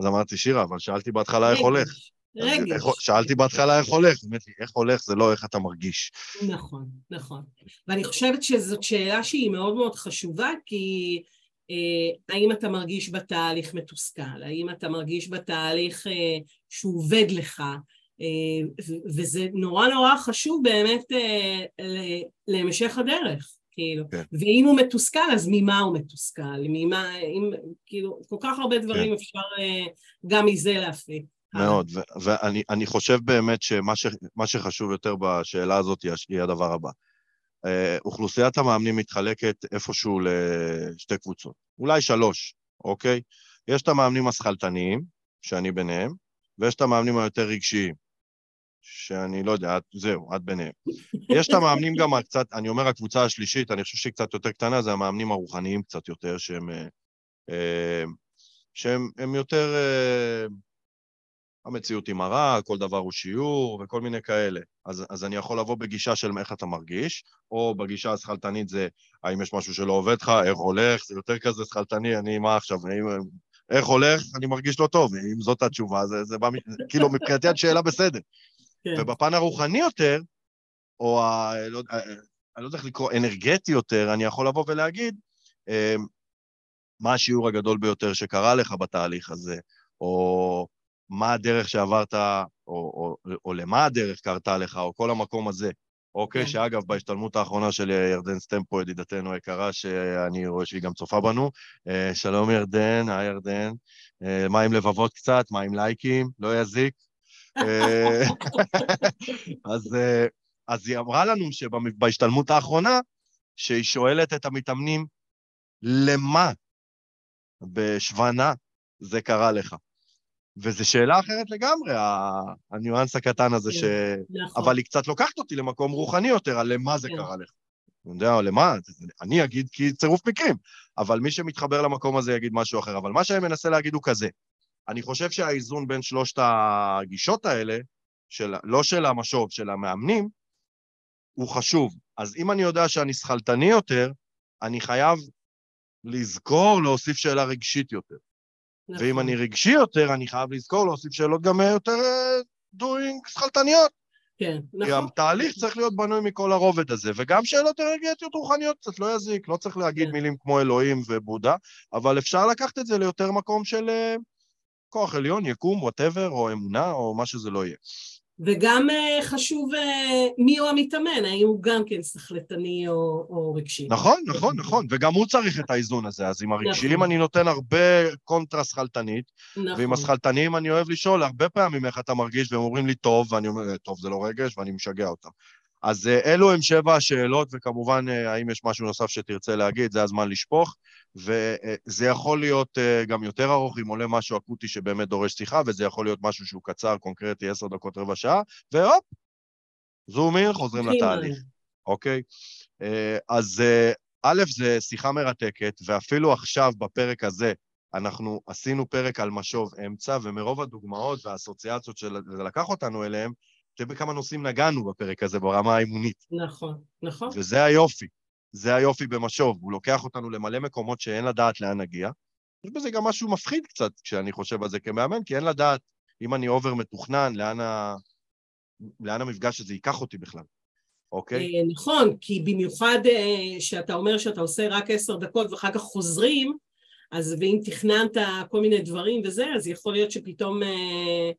אז אמרתי, שירה, אבל שאלתי בהתחלה איך הולך. רגש. שאלתי בהתחלה איך הולך, באמת, איך הולך זה לא איך אתה מרגיש. נכון, נכון. ואני חושבת שזאת שאלה שהיא מאוד מאוד חשובה, כי אה, האם אתה מרגיש בתהליך מתוסכל? האם אתה מרגיש בתהליך אה, שהוא עובד לך? אה, וזה נורא נורא חשוב באמת להמשך הדרך, כאילו. כן. ואם הוא מתוסכל, אז ממה הוא מתוסכל? ממה, אם, כאילו, כל כך הרבה דברים כן. אפשר גם מזה להפיק. מאוד, ואני חושב באמת שמה שחשוב יותר בשאלה הזאת היא הדבר הבא. אה, אוכלוסיית המאמנים מתחלקת איפשהו לשתי קבוצות, אולי שלוש, אוקיי? יש את המאמנים השכלתניים, שאני ביניהם, ויש את המאמנים היותר רגשיים, שאני לא יודע, זהו, את ביניהם. יש את המאמנים גם קצת, אני אומר הקבוצה השלישית, אני חושב שהיא קצת יותר קטנה, זה המאמנים הרוחניים קצת יותר, שהם, אה, אה, שהם יותר המציאות היא מראה, כל דבר הוא שיעור וכל מיני כאלה. אז, אז אני יכול לבוא בגישה של איך אתה מרגיש, או בגישה השכלתנית זה האם יש משהו שלא עובד לך, איך הולך, זה יותר כזה שכלתני, אני מה עכשיו, אם, איך הולך, אני מרגיש לא טוב, אם זאת התשובה, זה, זה בא, כאילו מבחינתי את שאלה בסדר. כן. ובפן הרוחני יותר, או ה... לא, אני לא יודע איך לקרוא, אנרגטי יותר, אני יכול לבוא ולהגיד, אמ, מה השיעור הגדול ביותר שקרה לך בתהליך הזה, או מה הדרך שעברת, או, או, או, או למה הדרך קרתה לך, או כל המקום הזה. אוקיי, כן. שאגב, בהשתלמות האחרונה של ירדן סטמפו, ידידתנו היקרה, שאני רואה שהיא גם צופה בנו, אה, שלום ירדן, היי ירדן, אה, מה עם לבבות קצת, מה עם לייקים, לא יזיק. אה, אז, אז היא אמרה לנו שבהשתלמות האחרונה, שהיא שואלת את המתאמנים, למה בשוונה זה קרה לך? וזו שאלה אחרת לגמרי, הניואנס הקטן הזה, ש... נכון. אבל היא קצת לוקחת אותי למקום רוחני יותר, על למה זה כן. קרה לך. אני יודע, למה? אני אגיד כי צירוף מקרים, אבל מי שמתחבר למקום הזה יגיד משהו אחר. אבל מה שאני מנסה להגיד הוא כזה, אני חושב שהאיזון בין שלושת הגישות האלה, של, לא של המשוב, של המאמנים, הוא חשוב. אז אם אני יודע שאני שכלתני יותר, אני חייב לזכור להוסיף שאלה רגשית יותר. נכון. ואם אני רגשי יותר, אני חייב לזכור להוסיף שאלות גם יותר דוינג אה, שכלתניות. כן, נכון. כי התהליך צריך להיות בנוי מכל הרובד הזה, וגם שאלות אנרגטיות רוחניות קצת לא יזיק, לא צריך להגיד כן. מילים כמו אלוהים ובודה, אבל אפשר לקחת את זה ליותר מקום של אה, כוח עליון, יקום, whatever, או אמונה, או מה שזה לא יהיה. וגם אה, חשוב אה, מי הוא המתאמן, האם הוא גם כן שכלתני או, או רגשי. נכון, נכון, נכון, וגם הוא צריך את האיזון הזה. אז עם הרגשיים נכון. אני נותן הרבה קונטרה שכלתנית, נכון. ועם השכלתניים אני אוהב לשאול הרבה פעמים איך אתה מרגיש, והם אומרים לי טוב, ואני אומר, טוב, זה לא רגש, ואני משגע אותם. אז אה, אלו הם שבע השאלות, וכמובן, אה, האם יש משהו נוסף שתרצה להגיד, זה הזמן לשפוך, וזה יכול להיות אה, גם יותר ארוך, אם עולה משהו אקוטי שבאמת דורש שיחה, וזה יכול להיות משהו שהוא קצר, קונקרטי, עשר דקות, רבע שעה, והופ, זום אין, חוזרים לתהליך, אוקיי? אז א', זה שיחה מרתקת, ואפילו עכשיו, בפרק הזה, אנחנו עשינו פרק על משוב אמצע, ומרוב הדוגמאות והאסוציאציות שזה לקח אותנו אליהם, תראה בכמה נושאים נגענו בפרק הזה ברמה האימונית. נכון, נכון. וזה היופי. זה היופי במשוב, הוא לוקח אותנו למלא מקומות שאין לדעת לאן נגיע, יש בזה גם משהו מפחיד קצת כשאני חושב על זה כמאמן, כי אין לדעת אם אני אובר מתוכנן, לאן, ה... לאן המפגש הזה ייקח אותי בכלל, אוקיי? אה, נכון, כי במיוחד אה, שאתה אומר שאתה עושה רק עשר דקות ואחר כך חוזרים, אז ואם תכננת כל מיני דברים וזה, אז יכול להיות שפתאום אה,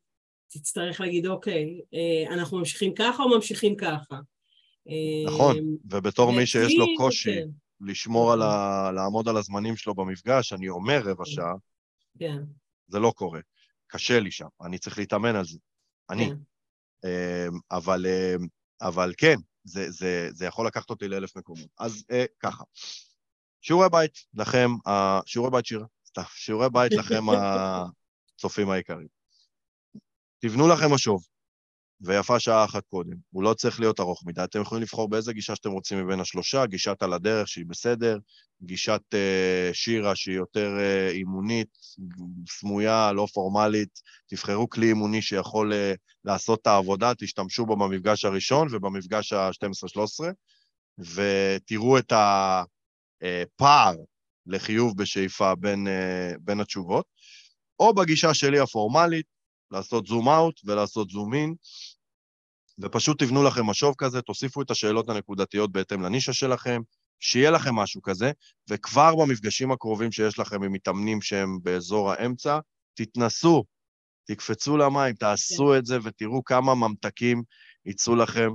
תצטרך להגיד, אוקיי, אה, אנחנו ממשיכים ככה או ממשיכים ככה? אה, נכון, ובתור מי שיש לו קושי יותר. לשמור על ה... לעמוד על הזמנים שלו במפגש, אני אומר רבע כן. שעה, כן. זה לא קורה. קשה לי שם, אני צריך להתאמן על זה. אני. כן. אמ, אבל, אמ, אבל כן, זה, זה, זה יכול לקחת אותי לאלף מקומות. אז אה, ככה, שיעורי בית לכם, שיעורי בית שירה, סתם, שיעורי בית לכם הצופים העיקריים. תבנו לכם משוב, ויפה שעה אחת קודם. הוא לא צריך להיות ארוך מדי. אתם יכולים לבחור באיזה גישה שאתם רוצים מבין השלושה, גישת על הדרך שהיא בסדר, גישת uh, שירה שהיא יותר uh, אימונית, סמויה, לא פורמלית. תבחרו כלי אימוני שיכול uh, לעשות את העבודה, תשתמשו בו במפגש הראשון ובמפגש ה-12-13, ותראו את הפער לחיוב בשאיפה בין, uh, בין התשובות. או בגישה שלי הפורמלית, לעשות זום אאוט ולעשות זום אין, ופשוט תבנו לכם משוב כזה, תוסיפו את השאלות הנקודתיות בהתאם לנישה שלכם, שיהיה לכם משהו כזה, וכבר במפגשים הקרובים שיש לכם עם מתאמנים שהם באזור האמצע, תתנסו, תקפצו למים, תעשו כן. את זה ותראו כמה ממתקים יצאו לכם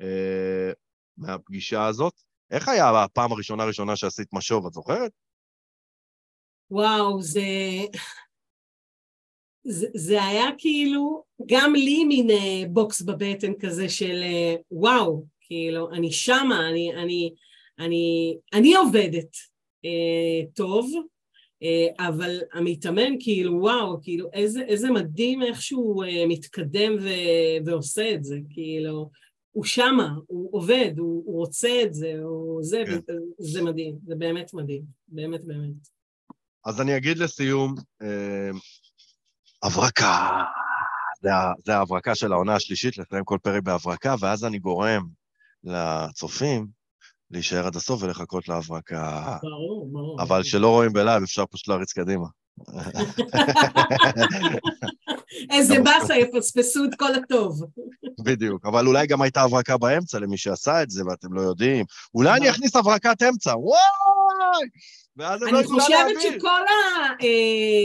אה, מהפגישה הזאת. איך היה הפעם הראשונה הראשונה שעשית משוב, את זוכרת? וואו, זה... זה, זה היה כאילו גם לי מין אה, בוקס בבטן כזה של אה, וואו, כאילו, אני שמה, אני, אני, אני, אני עובדת אה, טוב, אה, אבל המתאמן כאילו וואו, כאילו איזה, איזה מדהים איך שהוא אה, מתקדם ו, ועושה את זה, כאילו, הוא שמה, הוא עובד, הוא, הוא רוצה את זה, הוא זה, כן. זה מדהים, זה באמת מדהים, באמת באמת. אז אני אגיד לסיום, הברקה. זה, זה ההברקה של העונה השלישית, לסיים כל פרק בהברקה, ואז אני גורם לצופים להישאר עד הסוף ולחכות להברקה. ברור, ברור. אבל כשלא רואים בלייב, אפשר פשוט להריץ קדימה. איזה באסה, יפספסו את כל הטוב. בדיוק, אבל אולי גם הייתה הברקה באמצע למי שעשה את זה ואתם לא יודעים. אולי אני אכניס הברקת אמצע, וואי! ואז הם לא. אני חושבת שכל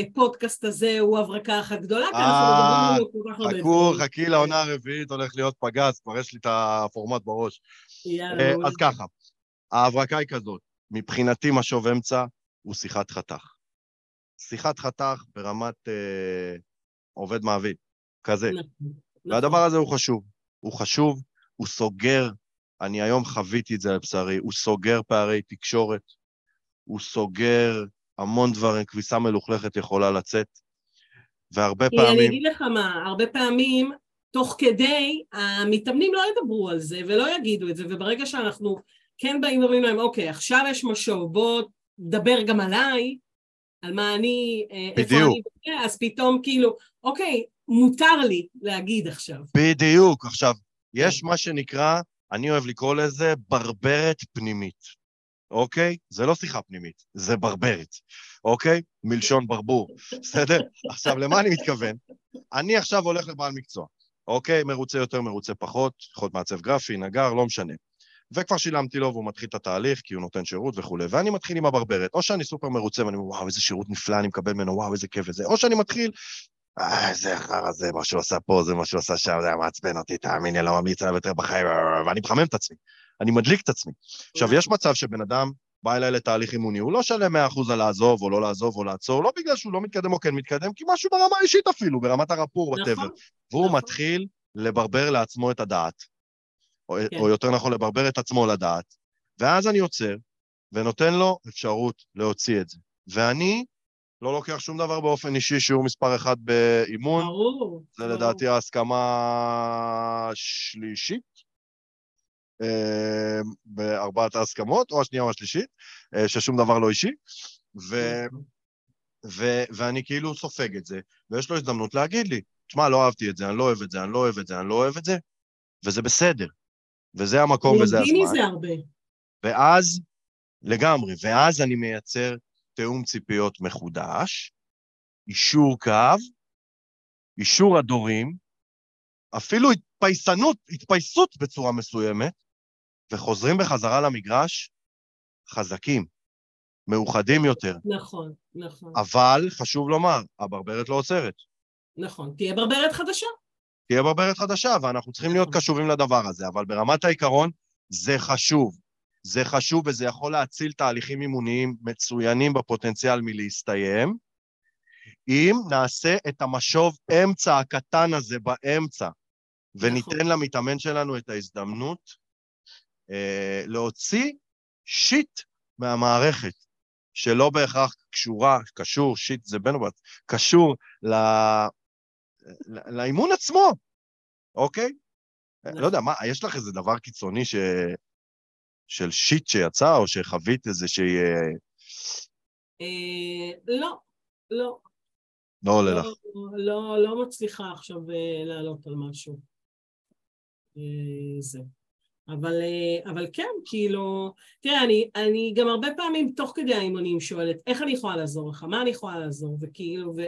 הפודקאסט הזה הוא הברקה אחת גדולה, כי אנחנו מדברים על כל כך הרבה חכו, חכי לעונה הרביעית, הולך להיות פגז, כבר יש לי את הפורמט בראש. אה, אז ככה, ההברקה היא כזאת, מבחינתי משוב אמצע הוא שיחת חתך. שיחת חתך ברמת אה, עובד מעביד, כזה. נכון, נכון. והדבר הזה הוא חשוב. הוא חשוב, הוא סוגר, אני היום חוויתי את זה על בשרי, הוא סוגר פערי תקשורת, הוא סוגר המון דברים, כביסה מלוכלכת יכולה לצאת, והרבה פעמים... אני אגיד לך מה, הרבה פעמים, תוך כדי, המתאמנים לא ידברו על זה ולא יגידו את זה, וברגע שאנחנו כן באים ואומרים להם, אוקיי, עכשיו יש משוב, בוא דבר גם עליי, על מה אני, בדיוק. אה, איפה אני, אז פתאום כאילו, אוקיי, מותר לי להגיד עכשיו. בדיוק. עכשיו, יש כן. מה שנקרא, אני אוהב לקרוא לזה ברברת פנימית. אוקיי? זה לא שיחה פנימית, זה ברברת, אוקיי? מלשון ברבור, בסדר? עכשיו, למה אני מתכוון? אני עכשיו הולך לבעל מקצוע, אוקיי? מרוצה יותר, מרוצה פחות, יכול להיות מעצב גרפי, נגר, לא משנה. וכבר שילמתי לו והוא מתחיל את התהליך, כי הוא נותן שירות וכולי, ואני מתחיל עם הברברת. או שאני סופר מרוצה ואני אומר, וואו, איזה שירות נפלא אני מקבל ממנו, וואו, איזה כיף וזה, או שאני מתחיל, אה, איזה חרא זה, מה שהוא עשה פה, זה מה שהוא עשה שם, זה היה מעצבן אותי, תאמין לי, לא ממליץ עליו יותר בחיים, ואני מחמם את עצמי. אני מדליק את עצמי. עכשיו, יש מצב שבן אדם בא אליי לתהליך אימוני, הוא לא שלם 100% על לעזוב או לא לעזוב או לעצור, לא בגלל שהוא לא מתקדם או כן מתקדם, כי משהו ברמה האישית אפילו, ברמת ה rapport, whatever. נכון, והוא נכון. מתחיל לברבר לעצמו את הדעת, או, כן. או יותר נכון, לברבר את עצמו לדעת, ואז אני עוצר ונותן לו אפשרות להוציא את זה. ואני לא לוקח שום דבר באופן אישי, שיעור מספר אחד באימון. ברור. זה ברור. לדעתי ההסכמה שלישית אה, בארבעת ההסכמות, או השנייה או השלישית, אה, ששום דבר לא אישי, ו, ו, ואני כאילו סופג את זה, ויש לו הזדמנות להגיד לי, תשמע, לא אהבתי את זה, אני לא אוהב את זה, אני לא אוהב את זה, אני לא אוהב את זה, וזה בסדר. וזה המקום וזה הזמן. לומדים מזה הרבה. ואז, לגמרי, ואז אני מייצר תיאום ציפיות מחודש, אישור קו, אישור הדורים, אפילו התפייסנות, התפייסות בצורה מסוימת, וחוזרים בחזרה למגרש חזקים, מאוחדים יותר. נכון, נכון. אבל, חשוב לומר, הברברת לא עוצרת. נכון, תהיה ברברת חדשה. תהיה ברברת חדשה, ואנחנו צריכים להיות נכון. קשובים לדבר הזה, אבל ברמת העיקרון, זה חשוב. זה חשוב וזה יכול להציל תהליכים אימוניים מצוינים בפוטנציאל מלהסתיים, אם נעשה את המשוב אמצע הקטן הזה באמצע, וניתן נכון. למתאמן שלנו את ההזדמנות אה, להוציא שיט מהמערכת, שלא בהכרח קשורה, קשור, שיט זה בן ובת, קשור ל... לאימון עצמו, אוקיי? נכון. לא יודע, מה, יש לך איזה דבר קיצוני ש... של שיט שיצא, או שחווית איזה שהיא... אה, אה, לא, לא. לא עולה לך. לא, לא, לא מצליחה עכשיו לעלות על משהו. אה, זה. אבל, אה, אבל כן, כאילו, תראה, אני, אני גם הרבה פעמים תוך כדי האימונים שואלת, איך אני יכולה לעזור לך? מה אני יכולה לעזור? וכאילו, ו,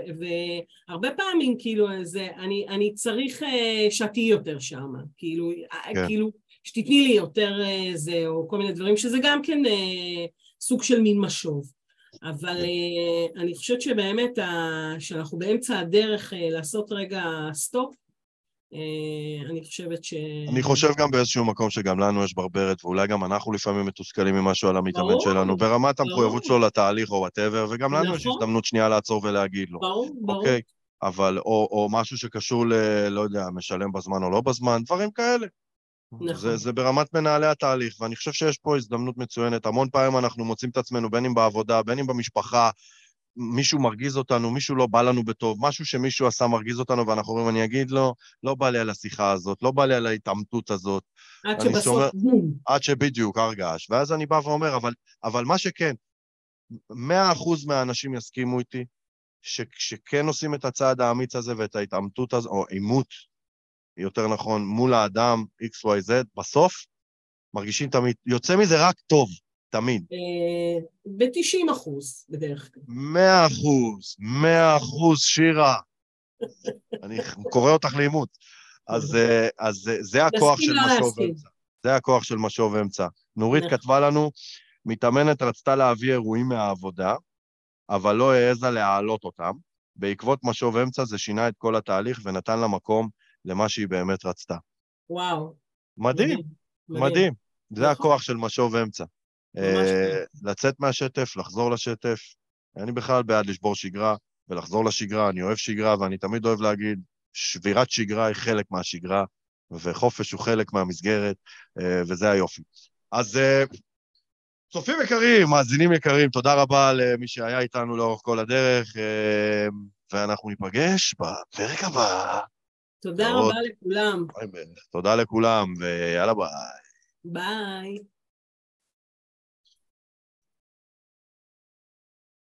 והרבה פעמים, כאילו, זה, אני, אני צריך אה, שאת תהיי יותר שמה. כאילו, כן. כאילו, שתתני לי יותר אה, זה, או כל מיני דברים, שזה גם כן אה, סוג של מין משוב. אבל כן. אה, אני חושבת שבאמת, שאנחנו באמצע הדרך אה, לעשות רגע סטופ, אה, אני חושבת ש... אני חושב גם באיזשהו מקום שגם לנו יש ברברת, ואולי גם אנחנו לפעמים מתוסכלים ממשהו על המתאמן שלנו, ברמת המחויבות. שלו לתהליך או whatever, וגם לנו יש נכון. הזדמנות שנייה לעצור ולהגיד לו, ברור, ברור. אוקיי? אבל, או, או משהו שקשור ל... לא יודע, משלם בזמן או לא בזמן, דברים כאלה. נכון. זה, זה ברמת מנהלי התהליך, ואני חושב שיש פה הזדמנות מצוינת. המון פעמים אנחנו מוצאים את עצמנו, בין אם בעבודה, בין אם במשפחה, מישהו מרגיז אותנו, מישהו לא בא לנו בטוב, משהו שמישהו עשה מרגיז אותנו, ואנחנו אומרים, אני אגיד לו, לא בא לי על השיחה הזאת, לא בא לי על ההתעמתות הזאת, עד שבסוף, בום. עד שבדיוק הר געש. ואז אני בא ואומר, אבל, אבל מה שכן, מאה אחוז מהאנשים יסכימו איתי, שכשכן עושים את הצעד האמיץ הזה ואת ההתעמתות הזו, או עימות, יותר נכון, מול האדם XYZ, בסוף מרגישים תמיד, יוצא מזה רק טוב, תמיד. אה, ב-90 אחוז בדרך כלל. מאה אחוז, מאה אחוז, שירה. אני קורא אותך לעימות. אז, אה, אז זה הכוח של משוב. אמצע. זה הכוח של משוב אמצע. נורית נכון. כתבה לנו, מתאמנת רצתה להביא אירועים מהעבודה, אבל לא העזה להעלות אותם. בעקבות משוב אמצע זה שינה את כל התהליך ונתן לה מקום למה שהיא באמת רצתה. וואו. מדהים, מדהים. זה נכון. הכוח של משוב אמצע. אה, כן. לצאת מהשטף, לחזור לשטף. אני בכלל בעד לשבור שגרה ולחזור לשגרה, אני אוהב שגרה, ואני תמיד אוהב להגיד, שבירת שגרה היא חלק מהשגרה, וחופש הוא חלק מהמסגרת, אה, וזה היופי. אז אה, צופים יקרים, מאזינים יקרים, תודה רבה למי שהיה איתנו לאורך כל הדרך, ואנחנו ניפגש בפרק הבא. תודה. רבה לכולם. תודה לכולם, ויאללה ביי. ביי.